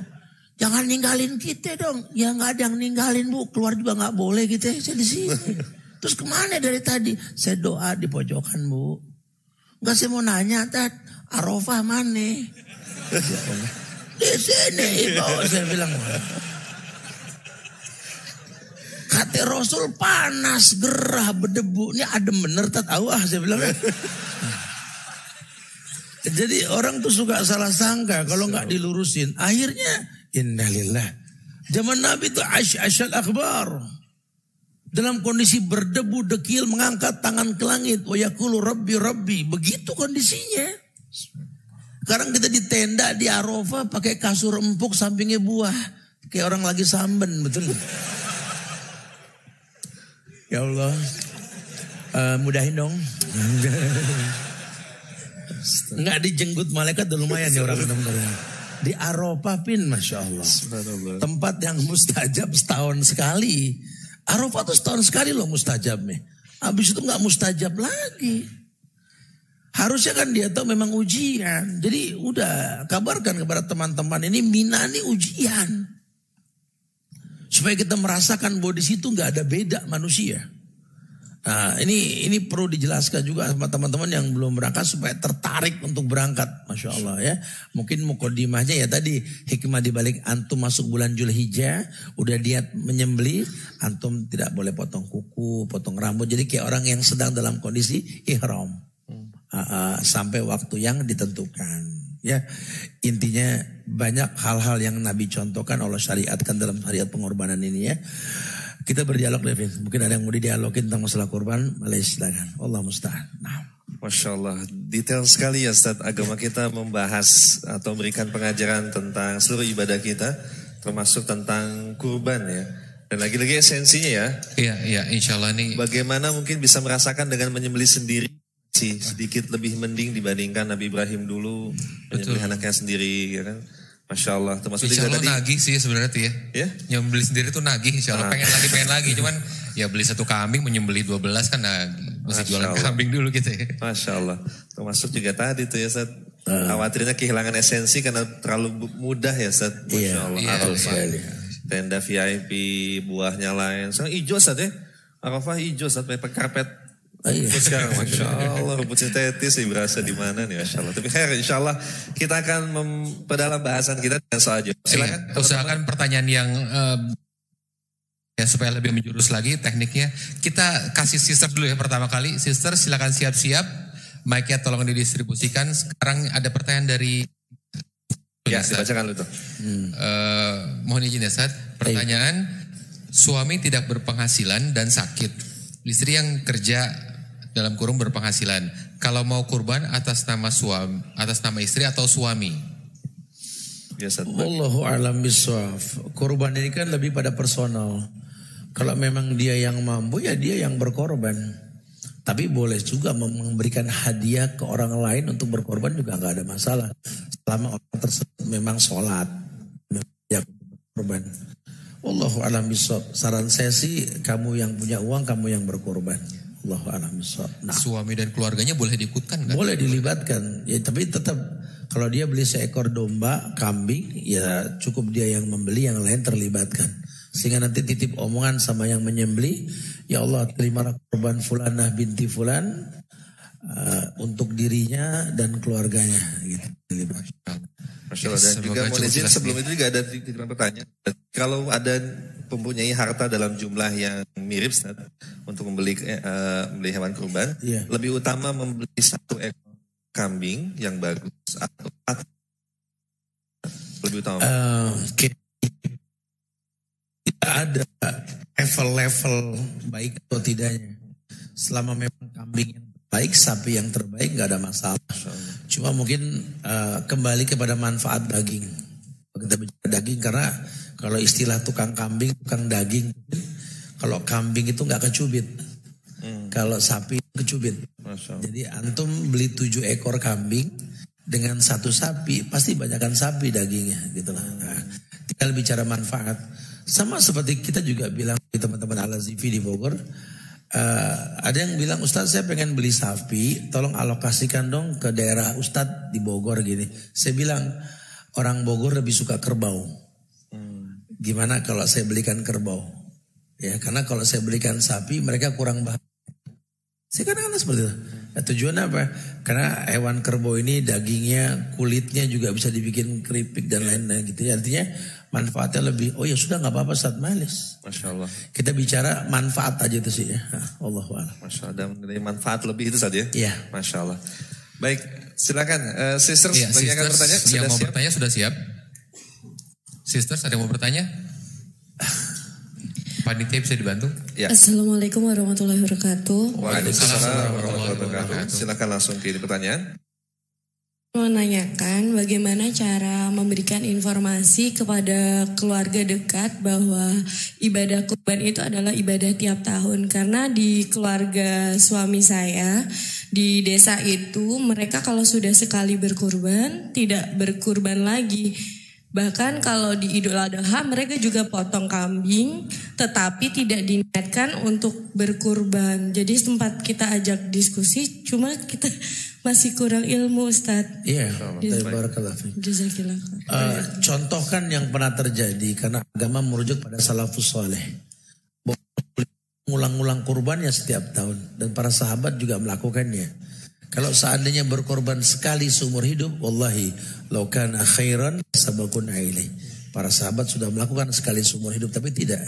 Jangan ninggalin kita dong. Ya nggak ada yang ninggalin bu, keluar juga nggak boleh gitu ya, saya di sini. Terus ke mana dari tadi? Saya doa di pojokan bu. Enggak saya mau nanya, Tat, Arafah mana? di sini ibu, saya bilang. Kata Rasul panas, gerah, berdebu. Ini adem bener, tak tahu ah saya bilang. Jadi orang tuh suka salah sangka kalau nggak dilurusin. Akhirnya innalillah. Zaman Nabi itu asyal akbar. Dalam kondisi berdebu dekil mengangkat tangan ke langit. Wa yakulu rabbi rabbi. Begitu kondisinya. Sekarang kita di tenda di Arafah pakai kasur empuk sampingnya buah. Kayak orang lagi samben betul. Ya Allah. Uh, mudahin dong. Enggak dijenggut malaikat udah lumayan ya orang benar Di Arafah pin Masya Allah. Tempat yang mustajab setahun sekali. Arafah tuh setahun sekali loh mustajabnya. Habis itu nggak mustajab lagi. Harusnya kan dia tahu memang ujian. Jadi udah kabarkan kepada teman-teman ini Mina ini ujian. Supaya kita merasakan bahwa di situ nggak ada beda manusia. Nah ini ini perlu dijelaskan juga sama teman-teman yang belum berangkat supaya tertarik untuk berangkat, masya Allah ya. Mungkin mukodimahnya ya tadi hikmah dibalik antum masuk bulan Julhijjah, udah diet menyembeli, antum tidak boleh potong kuku, potong rambut, jadi kayak orang yang sedang dalam kondisi ihram uh, uh, sampai waktu yang ditentukan. Ya intinya banyak hal-hal yang Nabi contohkan Allah syariatkan dalam syariat pengorbanan ini ya. Kita berdialog Devin. Mungkin ada yang mau didialogin tentang masalah kurban. Boleh silakan. Allah musta'an. Nah. Masya Allah, detail sekali ya Ustaz. Agama kita membahas atau memberikan pengajaran tentang seluruh ibadah kita, termasuk tentang kurban ya. Dan lagi-lagi esensinya ya. Iya, iya, insya Allah nih. Bagaimana mungkin bisa merasakan dengan menyembelih sendiri sih sedikit lebih mending dibandingkan Nabi Ibrahim dulu menyembelih anaknya sendiri ya kan. Masya Allah. Termasuk insya Allah tadi, nagih sih sebenarnya tuh ya. Ya? Nyembeli sendiri tuh nagih insya Allah. Nah. Pengen lagi, pengen lagi. Cuman ya beli satu kambing menyembeli 12 kan nagih. Masih Masya jualan Allah. kambing dulu gitu ya. Masya Allah. Termasuk juga tadi tuh ya Seth. Uh. Khawatirnya kehilangan esensi karena terlalu mudah ya Seth. Masya iya, Allah. Iya, Arafah. Tenda VIP, buahnya lain. Sekarang hijau Seth ya. Arafah hijau Seth. Pakai karpet Oh, iya. sekarang, Masya Allah, rumput sintetis sih berasa di mana nih, Masya Allah. Tapi khair, Insya Allah kita akan memperdalam bahasan kita dengan jawab. Silakan. Iya, usahakan pertanyaan yang uh, ya supaya lebih menjurus lagi tekniknya. Kita kasih sister dulu ya pertama kali. Sister silakan siap-siap. Mic-nya tolong didistribusikan. Sekarang ada pertanyaan dari Ya, bacakan dulu tuh. Hmm. Uh, mohon izin ya, Sat. Pertanyaan, suami tidak berpenghasilan dan sakit. Istri yang kerja dalam kurung berpenghasilan. Kalau mau kurban atas nama suami, atas nama istri atau suami? Biasa. Wallahu a'lam bishawab. Kurban ini kan lebih pada personal. Kalau memang dia yang mampu ya dia yang berkorban. Tapi boleh juga memberikan hadiah ke orang lain untuk berkorban juga nggak ada masalah. Selama orang tersebut memang sholat. Ya, berkorban. Wallahu a'lam bishawab. Saran saya sih kamu yang punya uang kamu yang berkorban. Allah nah. Suami dan keluarganya boleh diikutkan kan? Boleh dilibatkan. Ya tapi tetap kalau dia beli seekor domba, kambing, ya cukup dia yang membeli, yang lain terlibatkan. Sehingga nanti titip omongan sama yang menyembeli, ya Allah terimalah korban fulanah binti fulan uh, untuk dirinya dan keluarganya gitu. Masya Allah. Dan juga mau izin sebelum itu juga ada titipan pertanyaan. Kalau ada mempunyai harta dalam jumlah yang mirip Ustaz, untuk membeli uh, membeli hewan kurban, yeah. lebih utama membeli satu ekor kambing yang bagus atau lebih utama. Uh, okay. Tidak ada level-level baik atau tidaknya. Selama memang kambing yang baik, sapi yang terbaik nggak ada masalah. Cuma mungkin uh, kembali kepada manfaat daging. Kita bicara daging karena kalau istilah tukang kambing, tukang daging, kalau kambing itu nggak kecubit. Hmm. Kalau sapi kecubit. Jadi antum beli tujuh ekor kambing dengan satu sapi, pasti banyakkan sapi dagingnya gitu lah. Nah, tinggal bicara manfaat. Sama seperti kita juga bilang di teman-teman Al-Azifi di Bogor, Uh, ada yang bilang Ustadz saya pengen beli sapi, tolong alokasikan dong ke daerah Ustadz di Bogor gini. Saya bilang orang Bogor lebih suka kerbau. Hmm. Gimana kalau saya belikan kerbau? Ya karena kalau saya belikan sapi mereka kurang bahagia. Saya kadang-kadang seperti itu. Nah, tujuan apa? Karena hewan kerbau ini dagingnya, kulitnya juga bisa dibikin keripik dan lain-lain gitu ya. Artinya manfaatnya lebih. Oh ya sudah nggak apa-apa saat malis. Masya Allah. Kita bicara manfaat aja itu sih ya. Allah Masya Allah. Dan manfaat lebih itu saja ya. Iya. Masya Allah. Baik, silakan. Uh, sisters, ya, bagi yang bertanya, sudah yang mau siap? bertanya sudah siap. Sisters, ada yang mau bertanya? Panitia bisa dibantu? Ya. Assalamualaikum warahmatullahi wabarakatuh. Waalaikumsalam warahmatullahi wabarakatuh. Silakan langsung ke pertanyaan. Menanyakan bagaimana cara memberikan informasi kepada keluarga dekat bahwa ibadah kurban itu adalah ibadah tiap tahun karena di keluarga suami saya di desa itu mereka kalau sudah sekali berkurban tidak berkurban lagi Bahkan kalau di Idul Adha mereka juga potong kambing tetapi tidak diniatkan untuk berkurban. Jadi sempat kita ajak diskusi cuma kita masih kurang ilmu Ustaz. Iya, Jazakillah. Uh, contohkan yang pernah terjadi karena agama merujuk pada salafus soleh. Ngulang-ngulang kurbannya setiap tahun dan para sahabat juga melakukannya. Kalau seandainya berkorban sekali seumur hidup, wallahi laukan akhiran sabakun aili. Para sahabat sudah melakukan sekali seumur hidup tapi tidak.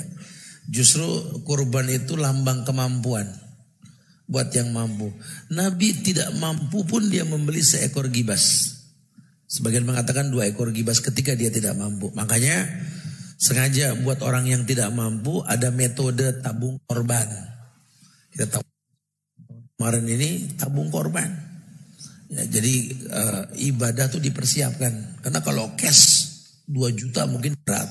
Justru kurban itu lambang kemampuan buat yang mampu. Nabi tidak mampu pun dia membeli seekor gibas. Sebagian mengatakan dua ekor gibas ketika dia tidak mampu. Makanya sengaja buat orang yang tidak mampu ada metode tabung korban. Kita tahu Kemarin ini tabung korban. Ya, jadi uh, ibadah tuh dipersiapkan. Karena kalau cash 2 juta mungkin berat.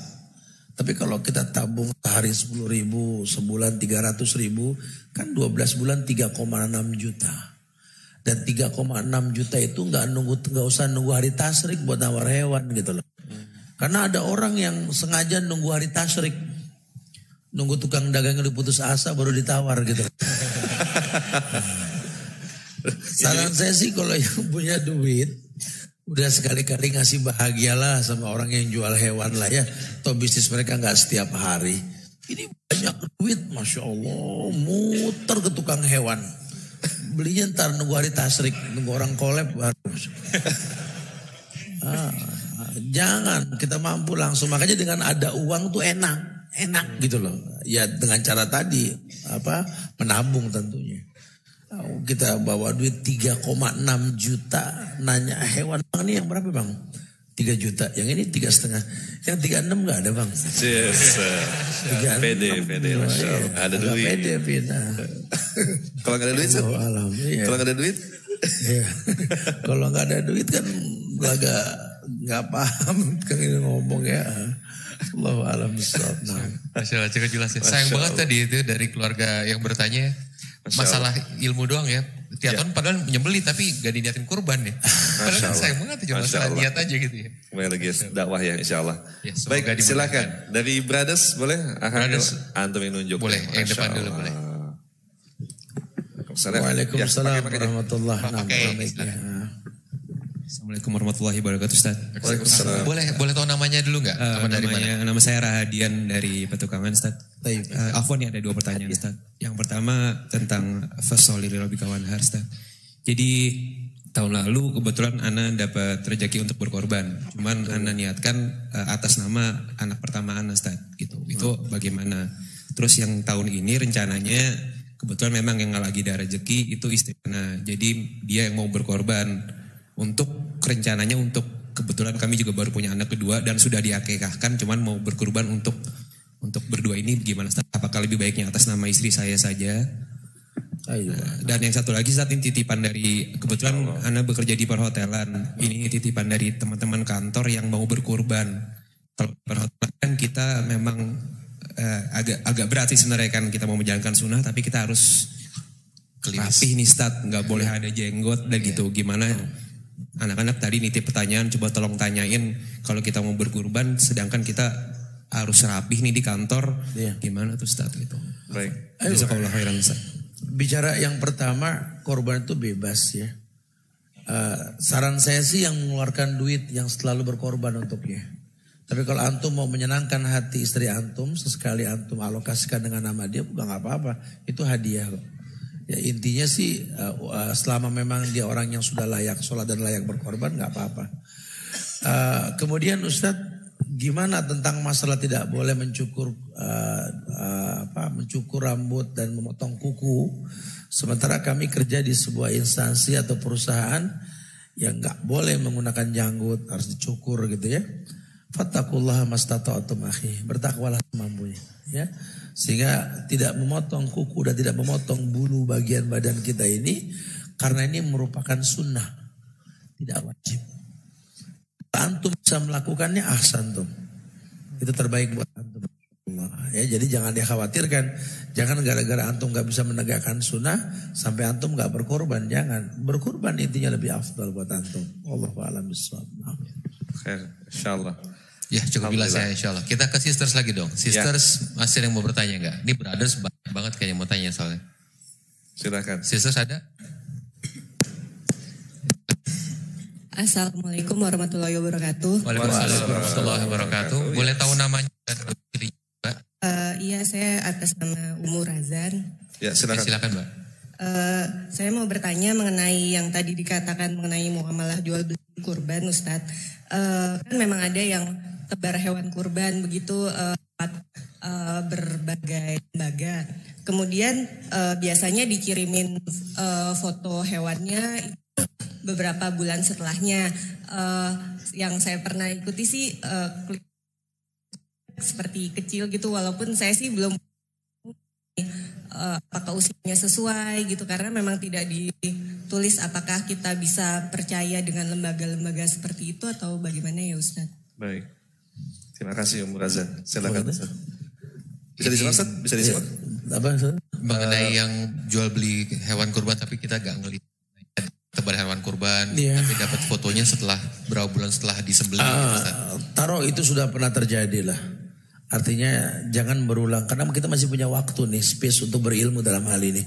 Tapi kalau kita tabung sehari 10 ribu, sebulan 300 ribu, kan 12 bulan 3,6 juta. Dan 3,6 juta itu nggak nunggu nggak usah nunggu hari tasrik buat nawar hewan gitu loh. Karena ada orang yang sengaja nunggu hari tasrik. Nunggu tukang dagang yang diputus asa baru ditawar gitu. Saran saya sih kalau yang punya duit, udah sekali-kali ngasih bahagialah sama orang yang jual hewan lah ya. Atau bisnis mereka nggak setiap hari. Ini banyak duit, masya Allah, muter ke tukang hewan. Belinya ntar nunggu hari tasrik, nunggu orang kolep baru. ah, jangan kita mampu langsung. Makanya dengan ada uang tuh enak, enak gitu loh. Ya dengan cara tadi apa menabung tentunya. Kita bawa duit 3,6 juta. Nanya hewan bang ini yang berapa bang? 3 juta. Yang ini tiga setengah. Yang 36 gak ada bang. Yes. pede, pede. Iya. Ada duit. Pede, pede. Kalau gak ada duit, oh, alam. Kalau gak ada duit? Iya. Kalau gak ada duit kan agak gak paham kan ini ngomong ya. Allah alam nah. Masya Allah, cukup jelas ya. Sayang banget tadi itu dari keluarga yang bertanya masalah ilmu doang ya. Tiap ya. tahun padahal menyembeli tapi gak diniatin kurban ya. Padahal kan sayang banget cuma masalah niat aja gitu ya. Kembali lagi dakwah ya insya Allah. Ya, Baik silakan. Dari Brothers boleh? Brothers. Antum yang nunjuk. Boleh, yang depan dulu boleh. Waalaikumsalam ya, warahmatullahi wabarakatuh. Assalamualaikum warahmatullahi wabarakatuh Ustaz. Waalaikumsalam. Boleh boleh tahu namanya dulu nggak? Uh, dari namanya, mana? Nama saya Rahadian dari Petukangan Ustaz. Uh, Afwan ya ada dua pertanyaan Ustaz. Yang pertama tentang fasoli Rabbi Kawanhar Ustaz. Jadi tahun lalu kebetulan Ana dapat rezeki untuk berkorban. Cuman Ana niatkan uh, atas nama anak pertama Ana Ustaz gitu. Itu bagaimana? Terus yang tahun ini rencananya kebetulan memang yang lagi ada rezeki itu istri Ana. Jadi dia yang mau berkorban untuk rencananya untuk kebetulan kami juga baru punya anak kedua dan sudah diakekahkan cuman mau berkurban untuk untuk berdua ini gimana? Apakah lebih baiknya atas nama istri saya saja? Ayo. dan yang satu lagi saat ini titipan dari kebetulan Ana bekerja di perhotelan. Ini titipan dari teman-teman kantor yang mau berkurban kalau perhotelan kan kita memang eh, agak agak berat sih sebenarnya kan kita mau menjalankan sunnah tapi kita harus rapih nih stat nggak boleh ada jenggot dan yeah. gitu. Gimana anak-anak tadi nitip pertanyaan coba tolong tanyain kalau kita mau berkurban sedangkan kita harus rapih nih di kantor iya. gimana tuh Ustaz gitu. Baik. Jazakallahu khairan Ustaz. Bicara yang pertama korban itu bebas ya. Uh, saran saya sih yang mengeluarkan duit yang selalu berkorban untuknya. Tapi kalau antum mau menyenangkan hati istri antum, sesekali antum alokasikan dengan nama dia, bukan apa-apa. Itu hadiah kok. Ya intinya sih uh, selama memang dia orang yang sudah layak sholat dan layak berkorban nggak apa-apa. Uh, kemudian Ustadz gimana tentang masalah tidak boleh mencukur uh, uh, apa mencukur rambut dan memotong kuku sementara kami kerja di sebuah instansi atau perusahaan yang nggak boleh menggunakan janggut harus dicukur gitu ya. Fattakullah mastata'atum akhi. Bertakwalah semampunya ya sehingga tidak memotong kuku dan tidak memotong bulu bagian badan kita ini karena ini merupakan sunnah tidak wajib. Antum bisa melakukannya ahsan tuh. Itu terbaik buat antum. Ya, jadi jangan dikhawatirkan, jangan gara-gara antum nggak bisa menegakkan sunnah sampai antum nggak berkorban, jangan berkorban intinya lebih afdal buat antum. Allah a'lam bishawab. Insyaallah. Ya cukup jelas ya insya Allah. Kita ke sisters lagi dong. Sisters ya. masih yang mau bertanya nggak? Ini brothers banyak banget kayaknya mau tanya soalnya. Silakan. Sisters ada? Assalamualaikum warahmatullahi wabarakatuh. Waalaikumsalam warahmatullahi wabarakatuh. Boleh tahu namanya dan Uh, iya, saya atas nama Umur Razan. Ya, silakan. Ya, silakan, Mbak. Uh, saya mau bertanya mengenai yang tadi dikatakan mengenai muamalah jual beli kurban, Ustadz. Uh, kan memang ada yang tebar hewan kurban begitu uh, uh, berbagai lembaga. Kemudian uh, biasanya dikirimin uh, foto hewannya beberapa bulan setelahnya. Uh, yang saya pernah ikuti sih uh, seperti kecil gitu walaupun saya sih belum apakah usianya sesuai gitu karena memang tidak ditulis apakah kita bisa percaya dengan lembaga-lembaga seperti itu atau bagaimana ya Ustaz? Baik. Terima kasih Om Razan. Silakan. Bisa disimak Ustaz? Bisa disimak? Apa Ustaz? Mengenai yang jual beli hewan kurban tapi kita gak ngelihat tebar hewan kurban yeah. tapi dapat fotonya setelah berapa bulan setelah disembelih uh, taruh itu sudah pernah terjadi lah Artinya jangan berulang karena kita masih punya waktu nih space untuk berilmu dalam hal ini.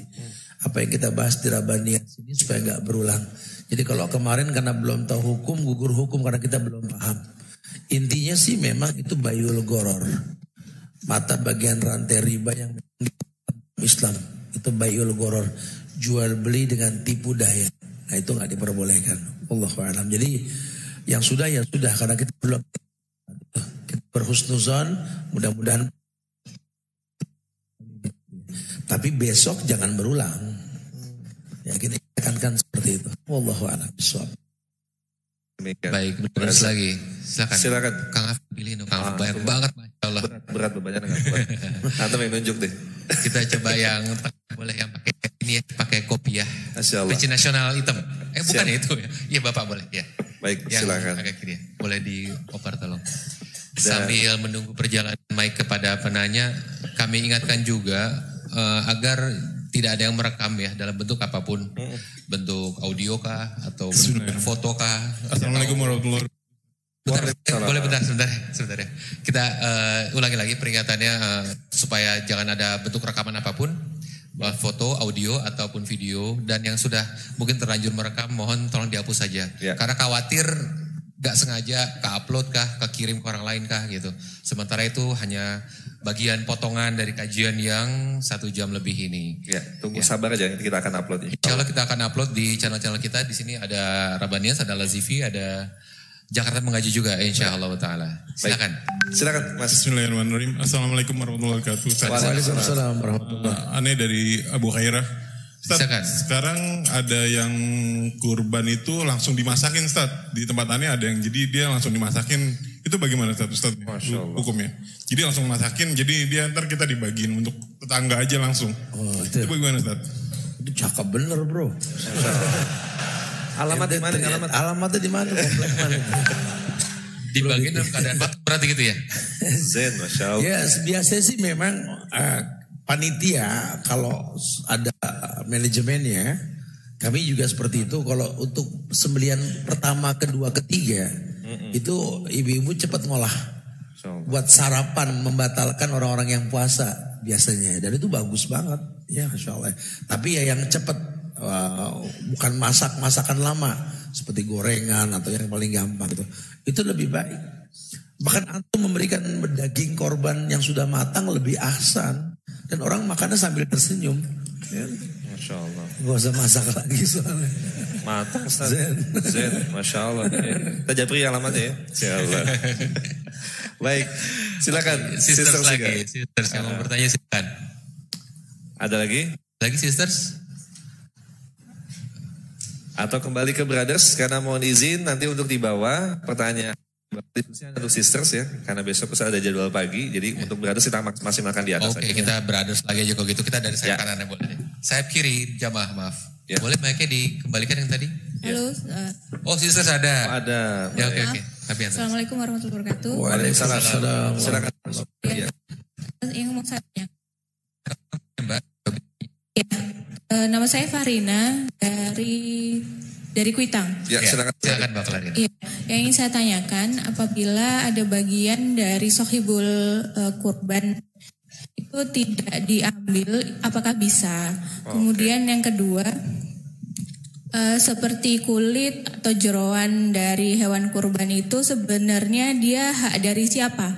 Apa yang kita bahas di Rabaniyat sini supaya nggak berulang. Jadi kalau kemarin karena belum tahu hukum gugur hukum karena kita belum paham. Intinya sih memang itu bayul goror. Mata bagian rantai riba yang Islam itu bayul goror. Jual beli dengan tipu daya. Nah itu nggak diperbolehkan. Allah alam. Jadi yang sudah ya sudah karena kita belum berhusnuzon, mudah-mudahan. Tapi besok jangan berulang. Ya kita tekankan seperti itu. Wallahu a'lam bishawab. Baik, terus lagi. Silakan. Silakan. Kang Af pilih Kang Af banyak banget Masya Allah. Berat, berat bebannya enggak kuat. Antum yang nunjuk deh. Kita coba yang boleh yang pakai ini ya, pakai kopi ya. Masya Allah. Peci nasional hitam. Eh bukan ya itu ya. Iya Bapak boleh ya. Baik, yang silakan. Pakai kiri. Boleh dioper tolong. Sambil menunggu perjalanan mic kepada penanya, kami ingatkan juga uh, agar tidak ada yang merekam ya dalam bentuk apa pun, bentuk audio kah atau bentuk foto kah. Assalamualaikum warahmatullahi wabarakatuh. boleh bentar, sebentar, sebentar ya. Kita uh, ulangi lagi peringatannya uh, supaya jangan ada bentuk rekaman apa pun, foto, audio ataupun video dan yang sudah mungkin terlanjur merekam mohon tolong dihapus saja. Ya. Karena khawatir gak sengaja ke upload kah, kekirim ke orang lain kah gitu. Sementara itu hanya bagian potongan dari kajian yang satu jam lebih ini. Ya, tunggu ya. sabar aja kita akan upload. Insya Allah kita akan upload di channel-channel kita. Di sini ada Rabanias, ada Lazifi, ada Jakarta mengaji juga insya Allah Ta'ala. Silakan. Baik. Silakan Mas. Bismillahirrahmanirrahim. Assalamualaikum warahmatullahi wabarakatuh. Waalaikumsalam warahmatullahi wabarakatuh. Aneh dari Abu Khairah. Ustaz, sekarang ada yang kurban itu langsung dimasakin Ustaz. Di tempat aneh ada yang jadi dia langsung dimasakin. Itu bagaimana Ustaz? Ustaz hukumnya. Jadi langsung masakin, jadi dia ntar kita dibagiin untuk tetangga aja langsung. Oh, itu. itu bagaimana Ustaz? Itu cakep bener bro. alamat di mana? Alamat alamatnya di mana? Komplek mana? Dibagiin dalam keadaan berarti gitu ya? Zen, Masya Allah. Ya, biasanya sih memang uh, panitia kalau ada manajemennya kami juga seperti itu kalau untuk sembelian pertama kedua ketiga mm-hmm. itu ibu-ibu cepat ngolah so. buat sarapan membatalkan orang-orang yang puasa biasanya dan itu bagus banget ya masya Allah tapi ya yang cepat uh, bukan masak masakan lama seperti gorengan atau yang paling gampang itu itu lebih baik bahkan antum memberikan daging korban yang sudah matang lebih ahsan dan orang makannya sambil tersenyum. Ya. Masya Allah. Gak usah masak lagi soalnya. Matang Ustaz. Zen. Zen. Masya Allah. Ya. Kita japri alamatnya ya. Insya Allah. Baik. Silakan. Sisters, sisters lagi. Juga. Sisters yang mau ah. bertanya silakan. Ada lagi? Lagi sisters? Atau kembali ke brothers karena mohon izin nanti untuk dibawa pertanyaan diskusi untuk sisters ya, karena besok bisa ada jadwal pagi, jadi ya. untuk brothers kita masih makan di atas. Oke, okay, kita brothers lagi aja kalau gitu, kita dari sayap ya. kanan boleh. Sayap kiri jamaah maaf. Ya. Boleh mic dikembalikan yang tadi? Halo. Ya. Uh, oh sisters ada. Oh, ada. Ya oke okay, oke. Okay. Assalamualaikum warahmatullahi wabarakatuh. Waalaikumsalam. Silakan. Ya. Yang mau saya tanya. Ya. Uh, nama saya Farina dari dari Kuitang. Ya, silakan. Silakan Mbak Clarina. Iya, yang ingin saya tanyakan apabila ada bagian dari sohibul uh, kurban itu tidak diambil, apakah bisa? Oh, Kemudian okay. yang kedua, uh, seperti kulit atau jeroan dari hewan kurban itu sebenarnya dia hak dari siapa?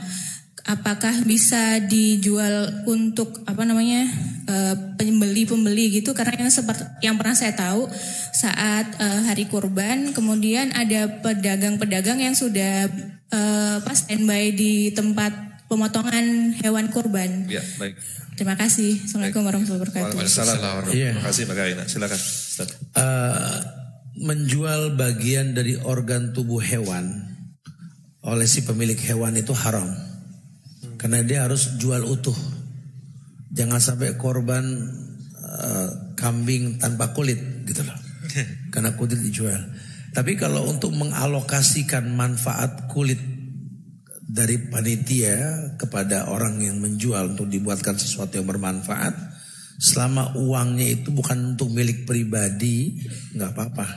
Apakah bisa dijual untuk apa namanya uh, pembeli-pembeli gitu karena yang seperti yang pernah saya tahu saat uh, hari kurban kemudian ada pedagang-pedagang yang sudah uh, pas standby di tempat pemotongan hewan kurban. Ya, baik. Terima kasih. Assalamualaikum warahmatullahi wabarakatuh. Waalaikumsalam. Iya. Terima kasih Mbak Karina. Silakan. Uh, menjual bagian dari organ tubuh hewan oleh si pemilik hewan itu haram. Karena dia harus jual utuh. Jangan sampai korban uh, kambing tanpa kulit gitu loh. Karena kulit dijual. Tapi kalau untuk mengalokasikan manfaat kulit dari panitia kepada orang yang menjual untuk dibuatkan sesuatu yang bermanfaat, selama uangnya itu bukan untuk milik pribadi, nggak apa-apa.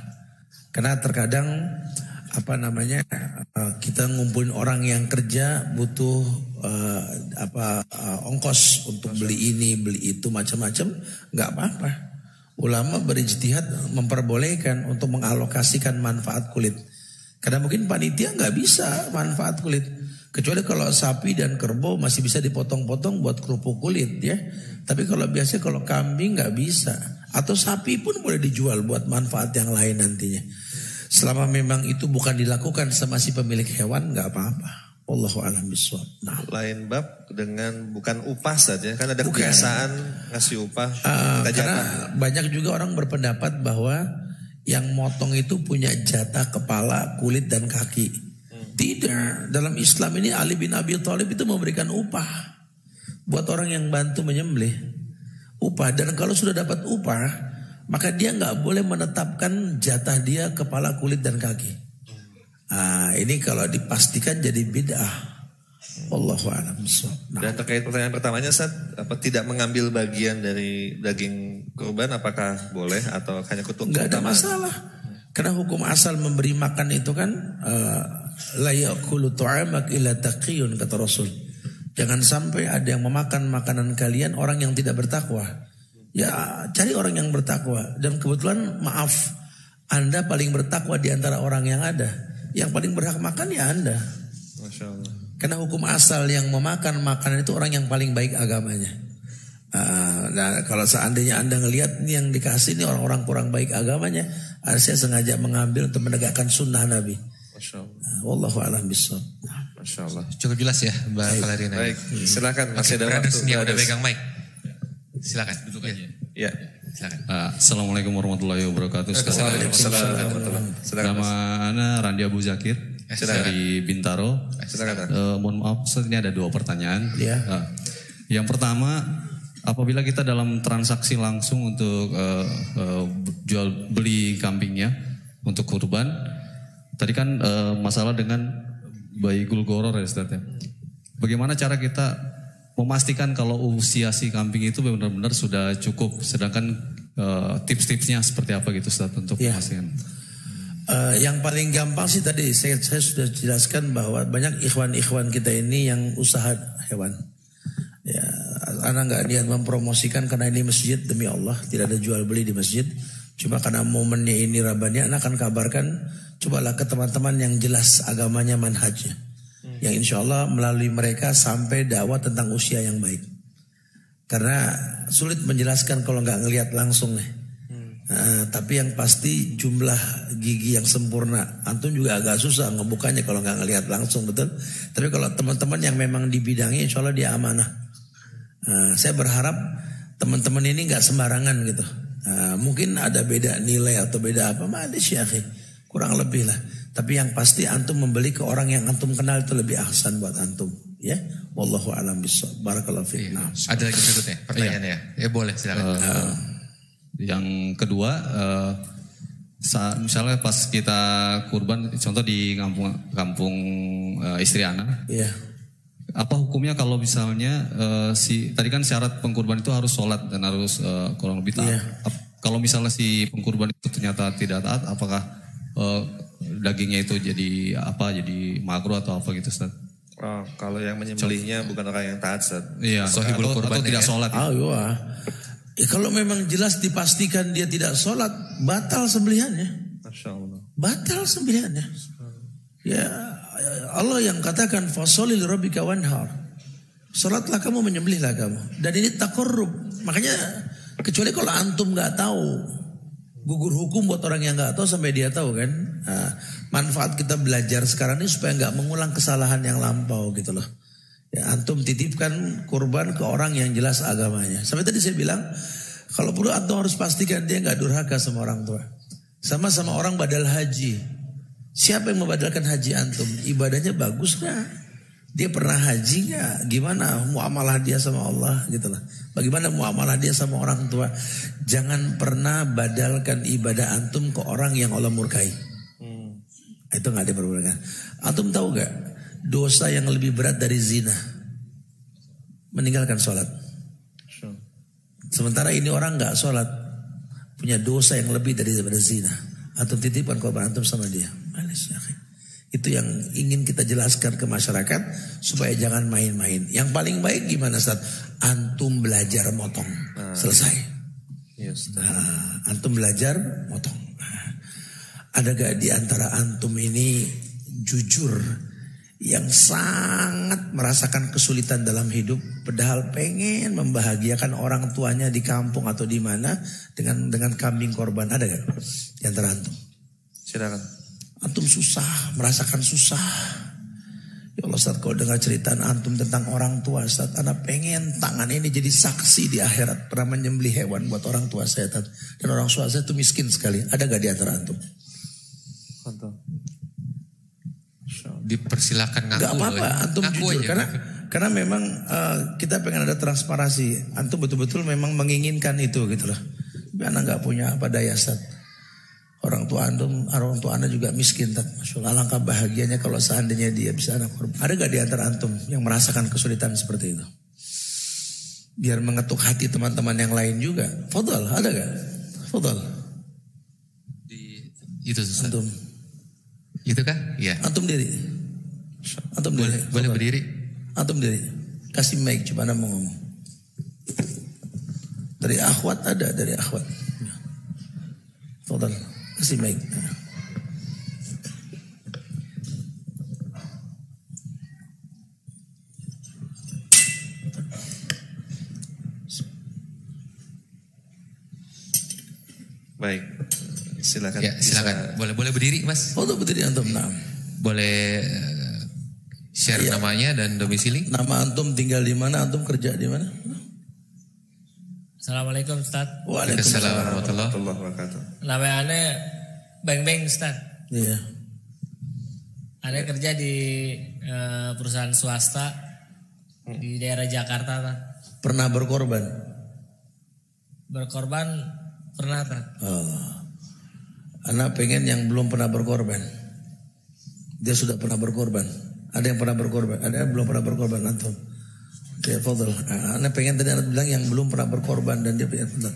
Karena terkadang apa namanya uh, kita ngumpulin orang yang kerja butuh uh, apa uh, ongkos untuk beli ini beli itu macam-macam nggak apa-apa. Ulama berijtihad memperbolehkan untuk mengalokasikan manfaat kulit. Karena mungkin panitia nggak bisa manfaat kulit. Kecuali kalau sapi dan kerbau masih bisa dipotong-potong buat kerupuk kulit ya. Tapi kalau biasa kalau kambing nggak bisa. Atau sapi pun boleh dijual buat manfaat yang lain nantinya Selama memang itu bukan dilakukan sama si pemilik hewan nggak apa-apa. Allahu alam biswab. Nah. Lain bab dengan bukan upah saja, kan ada bukan. kebiasaan ngasih upah. Uh, karena banyak juga orang berpendapat bahwa yang motong itu punya jatah kepala, kulit dan kaki. Hmm. Tidak, dalam Islam ini Ali bin Abi Thalib itu memberikan upah buat orang yang bantu menyembelih. Upah dan kalau sudah dapat upah, maka dia nggak boleh menetapkan jatah dia kepala kulit dan kaki. Nah, ini kalau dipastikan jadi bid'ah. Allahu a'lam nah. Dan terkait pertanyaan pertamanya saat apa tidak mengambil bagian dari daging kurban apakah boleh atau hanya kutuk? Enggak ada masalah. Karena hukum asal memberi makan itu kan la ya'kulu tu'amak illa taqiyun kata Rasul. Jangan sampai ada yang memakan makanan kalian orang yang tidak bertakwa. Ya cari orang yang bertakwa. Dan kebetulan maaf, Anda paling bertakwa di antara orang yang ada. Yang paling berhak makan ya Anda. Masya Allah. Karena hukum asal yang memakan makanan itu orang yang paling baik agamanya. Uh, nah kalau seandainya Anda ngelihat ini yang dikasih ini orang-orang kurang baik agamanya, saya sengaja mengambil untuk menegakkan sunnah Nabi. Masya Allah. Uh, Wallahu a'lam bishawab. Masya Allah. Cukup jelas ya Mbak Valerina. Baik, silakan masih ada waktu. Dia udah pegang mic. Silakan duduk aja. Ya. Silakan. Uh, Assalamualaikum warahmatullahi wabarakatuh. Nama Ana Randi Abu Zakir eh, Silakan. dari Bintaro. Eh, silakan. Uh, mohon maaf, Ustaz, ini ada dua pertanyaan. Ya. Uh, yang pertama, apabila kita dalam transaksi langsung untuk uh, uh, jual beli kambingnya untuk kurban, tadi kan uh, masalah dengan bayi gulgoror ya Ustaz ya. Bagaimana cara kita memastikan kalau usia si kambing itu benar-benar sudah cukup. Sedangkan uh, tips-tipsnya seperti apa gitu Ustaz untuk ya. memastikan. Uh, yang paling gampang sih tadi saya, saya sudah jelaskan bahwa banyak ikhwan-ikhwan kita ini yang usaha hewan. Ya, anak nggak niat mempromosikan karena ini masjid demi Allah tidak ada jual beli di masjid. Cuma karena momennya ini rabanya, anak akan kabarkan cobalah ke teman-teman yang jelas agamanya manhajnya yang insya Allah melalui mereka sampai dakwah tentang usia yang baik. Karena sulit menjelaskan kalau nggak ngelihat langsung nih. Hmm. Uh, tapi yang pasti jumlah gigi yang sempurna, antum juga agak susah ngebukanya kalau nggak ngelihat langsung betul. Tapi kalau teman-teman yang memang di bidangnya, insya Allah dia amanah. Uh, saya berharap teman-teman ini nggak sembarangan gitu. Uh, mungkin ada beda nilai atau beda apa, ada syakhi kurang lebih lah. Tapi yang pasti antum membeli ke orang yang antum kenal itu lebih ahsan buat antum. Ya, wallahu alam bisawab. Barakallahu fiik. Iya. Ada lagi berikutnya pertanyaannya ya? Ya boleh silakan. Uh, yang kedua, uh, saat misalnya pas kita kurban, contoh di kampung kampung uh, istri anak. Iya. Apa hukumnya kalau misalnya uh, si tadi kan syarat pengkurban itu harus sholat dan harus uh, kurang lebih taat. Iya. Kalau misalnya si pengkurban itu ternyata tidak taat, apakah uh, dagingnya itu jadi apa? Jadi makruh atau apa gitu, Ustaz? Oh, kalau yang menyembelihnya bukan orang yang taat, Ustaz. Iya, Sohibul atau, atau tidak ya? sholat. Ah, iya. Eh, kalau memang jelas dipastikan dia tidak sholat, batal sembelihannya. Masya Allah. Batal sembelihannya. Ya Allah yang katakan fasolil rabbika wanhar. Salatlah kamu menyembelihlah kamu. Dan ini takorrub. Makanya kecuali kalau antum nggak tahu gugur hukum buat orang yang nggak tahu sampai dia tahu kan. Nah, manfaat kita belajar sekarang ini supaya nggak mengulang kesalahan yang lampau gitu loh. Ya, antum titipkan kurban ke orang yang jelas agamanya. Sampai tadi saya bilang kalau perlu antum harus pastikan dia nggak durhaka sama orang tua. Sama-sama orang badal haji. Siapa yang membadalkan haji antum? Ibadahnya bagus nggak? Dia pernah haji nggak? Gimana muamalah dia sama Allah gitu lah. Bagaimana muamalah dia sama orang tua? Jangan pernah badalkan ibadah antum ke orang yang Allah murkai. Itu nggak diperbolehkan. Antum tahu nggak dosa yang lebih berat dari zina? Meninggalkan sholat. Sementara ini orang nggak sholat punya dosa yang lebih dari daripada zina. Antum titipkan korban antum sama dia. Itu yang ingin kita jelaskan ke masyarakat supaya jangan main-main. Yang paling baik gimana saat antum belajar motong. Selesai. Yes. Nah, antum belajar motong. Nah, ada gak di antara antum ini jujur yang sangat merasakan kesulitan dalam hidup padahal pengen membahagiakan orang tuanya di kampung atau di mana dengan dengan kambing korban ada gak di antara antum? Silakan. Antum susah, merasakan susah. Ya Allah Ustaz, kalau dengar cerita antum tentang orang tua Ustaz, anak pengen tangan ini jadi saksi di akhirat. Pernah menyembelih hewan buat orang tua saya. Ustaz. Dan orang tua saya itu miskin sekali. Ada gak di antara antum? Antum. Dipersilakan ngaku. Gak apa-apa, antum Ngaku jujur. aja. Karena karena memang eh, kita pengen ada transparansi. Antum betul-betul memang menginginkan itu gitu loh. Tapi anak gak punya apa daya Ustaz. Orang tua antum, orang tua anda juga miskin. Masya Allah, alangkah bahagianya kalau seandainya dia bisa anak korban. Ada gak di antara antum yang merasakan kesulitan seperti itu? Biar mengetuk hati teman-teman yang lain juga. Fadal, ada gak? Fadal. Itu susah. Antum. Itu kah? Iya. Antum diri. Antum diri. Boleh, boleh Fadal. berdiri. Antum diri. Kasih mic coba anda mau ngomong. Dari akhwat ada, dari akhwat. Fadal. Kasih mic. Baik. Silakan. Ya, silakan. Boleh boleh berdiri, Mas. Foto berdiri antum. Nah. Boleh eh, share Iya. namanya dan domisili? Nama antum tinggal di mana? Antum kerja di mana? Assalamualaikum Ustaz. Waalaikumsalam warahmatullahi wabarakatuh. Nama Ane Beng Beng Ustaz. Iya. Ane kerja di eh, perusahaan swasta di daerah Jakarta. Tad. Pernah berkorban? Berkorban pernah Tad. Oh. Anak pengen yang belum pernah berkorban. Dia sudah pernah berkorban. Ada yang pernah berkorban, ada yang belum pernah berkorban antum. Ya, fadl. Anak pengen tadi anak bilang yang belum pernah berkorban dan dia pengen fadl.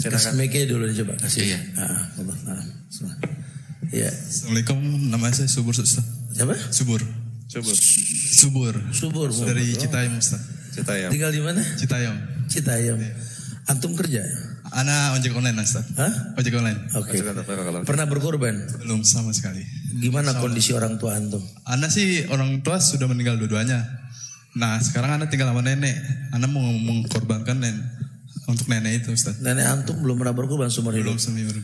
Kasih mic dulu nih, coba kasih. Iya. Ah, fadl. Ah. Iya. Assalamualaikum, nama saya Subur Ustaz. Siapa? Subur. Subur. Subur. Bu. Dari Citayam Ustaz. Cerita ya. Tinggal di mana? Citayam. Citayam. Antum kerja? Ana ojek online Ustaz. Hah? Ojek online. Oke. Kalau Pernah berkorban? Belum sama sekali. Gimana kondisi orang tua antum? Ana sih orang tua sudah meninggal dua-duanya. Nah sekarang Ana tinggal sama nenek. Ana mau mengkorbankan nenek untuk nenek itu Ustaz. Nenek antum belum pernah berkorban seumur hidup. Belum seminggu.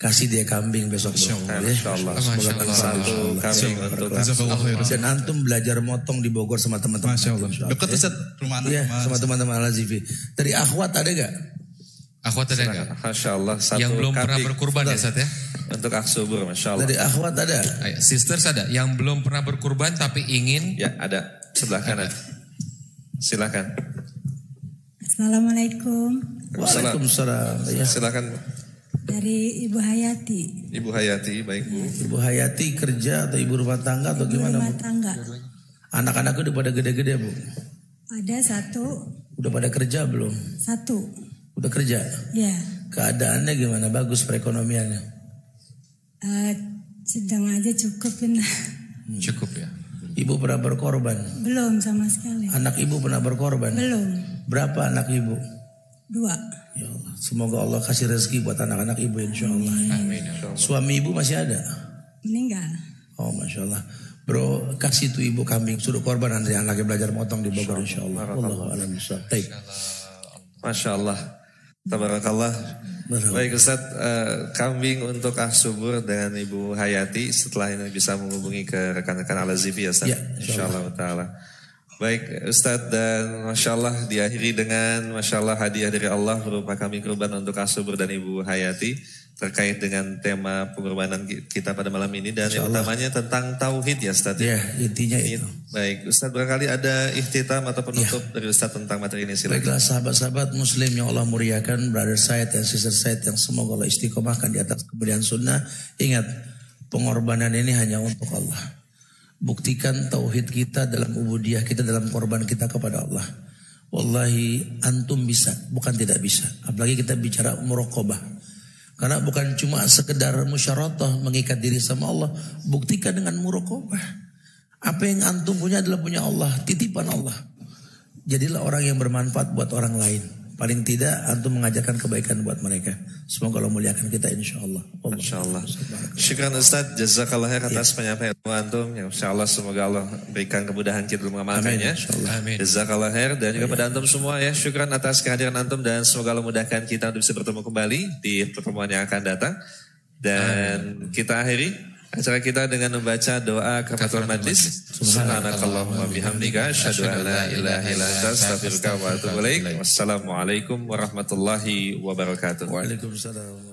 Kasih dia kambing besok bro. Ya. Masya Allah. Semoga Masya Allah. Satu kambing untuk Jazakallah khair. Dan antum belajar motong di Bogor sama teman-teman. Masya Allah. Dekat ya. Ustaz rumah Ana. Iya sama teman-teman Al Azifi. Dari akhwat ada gak? Akhwat ada nggak? Masya Allah. Satu Yang belum pernah berkurban ya Ustaz ya? Untuk aksubur, Masya Allah. Dari akhwat ada? Ayo, sisters ada. Yang belum pernah berkurban tapi ingin. Ya ada. Sebelah kanan. Silakan. Assalamualaikum Waalaikumsalam. Ya. Silakan dari Ibu Hayati Ibu Hayati, baik Bu. Ibu Hayati kerja atau ibu rumah tangga atau gimana rumah Bu? tangga. Anak-anakku udah pada gede-gede Bu. Ada satu, Udah pada kerja belum? satu, Udah kerja? ya Keadaannya gimana? Bagus perekonomiannya? eh, sedang aja cukup ini. Cukup ya. Ibu pernah berkorban? Belum sama sekali. Anak ibu pernah berkorban? Belum, Berapa anak ibu? dua. Ya Allah. Semoga Allah kasih rezeki buat anak-anak ibu insya Allah. Amin. Suami ibu masih ada? Meninggal. Oh Masya Allah. Bro kasih tuh ibu kambing. Suruh korban nanti anaknya belajar motong di Bogor insya Allah. Allah alam Taib. Masya Allah. Tabarakallah. Baik Ustaz, eh, kambing untuk ah subur dengan Ibu Hayati setelah ini bisa menghubungi ke rekan-rekan Al Azifi ya Ustaz. Ya, insya Insya Allah Ta'ala. Baik Ustaz dan Masya Allah diakhiri dengan Masya Allah hadiah dari Allah berupa kambing kurban untuk ah subur dan Ibu Hayati terkait dengan tema pengorbanan ki- kita pada malam ini dan yang utamanya tentang tauhid ya Ustaz. Ya? Intinya itu. Baik. Ustaz barangkali ada ikhtitam atau penutup dari Ustaz tentang materi ini silakan. Baiklah sahabat-sahabat muslim yang Allah muliakan Brother Said dan Sister Said yang semoga Allah istiqomahkan di atas kemuliaan sunnah. Ingat pengorbanan ini hanya untuk Allah. Buktikan tauhid kita dalam ubudiyah kita dalam korban kita kepada Allah. Wallahi antum bisa bukan tidak bisa. Apalagi kita bicara muraqabah Karena bukan cuma sekedar musyaratah mengikat diri sama Allah Buktikan dengan muraqabah Apa yang antum punya adalah punya Allah Titipan Allah Jadilah orang yang bermanfaat buat orang lain. Paling tidak antum mengajarkan kebaikan buat mereka. Semoga Allah muliakan kita insya Allah. Insya Allah. Syukran Ustaz, jazakallah khair atas penyampaian ilmu antum. Ya, insya Allah semoga Allah berikan kemudahan kita dalam mengamalkannya. Amin. Jazakallah khair dan juga pada antum semua ya. Syukran atas kehadiran antum dan semoga Allah mudahkan kita untuk bisa bertemu kembali di pertemuan yang akan datang. Dan kita akhiri acara kita dengan membaca doa kafaratul majlis. Subhanakallahumma bihamdika asyhadu an la ilaha illa anta astaghfiruka wa atubu ilaik. Wassalamualaikum warahmatullahi wabarakatuh. Waalaikumsalam.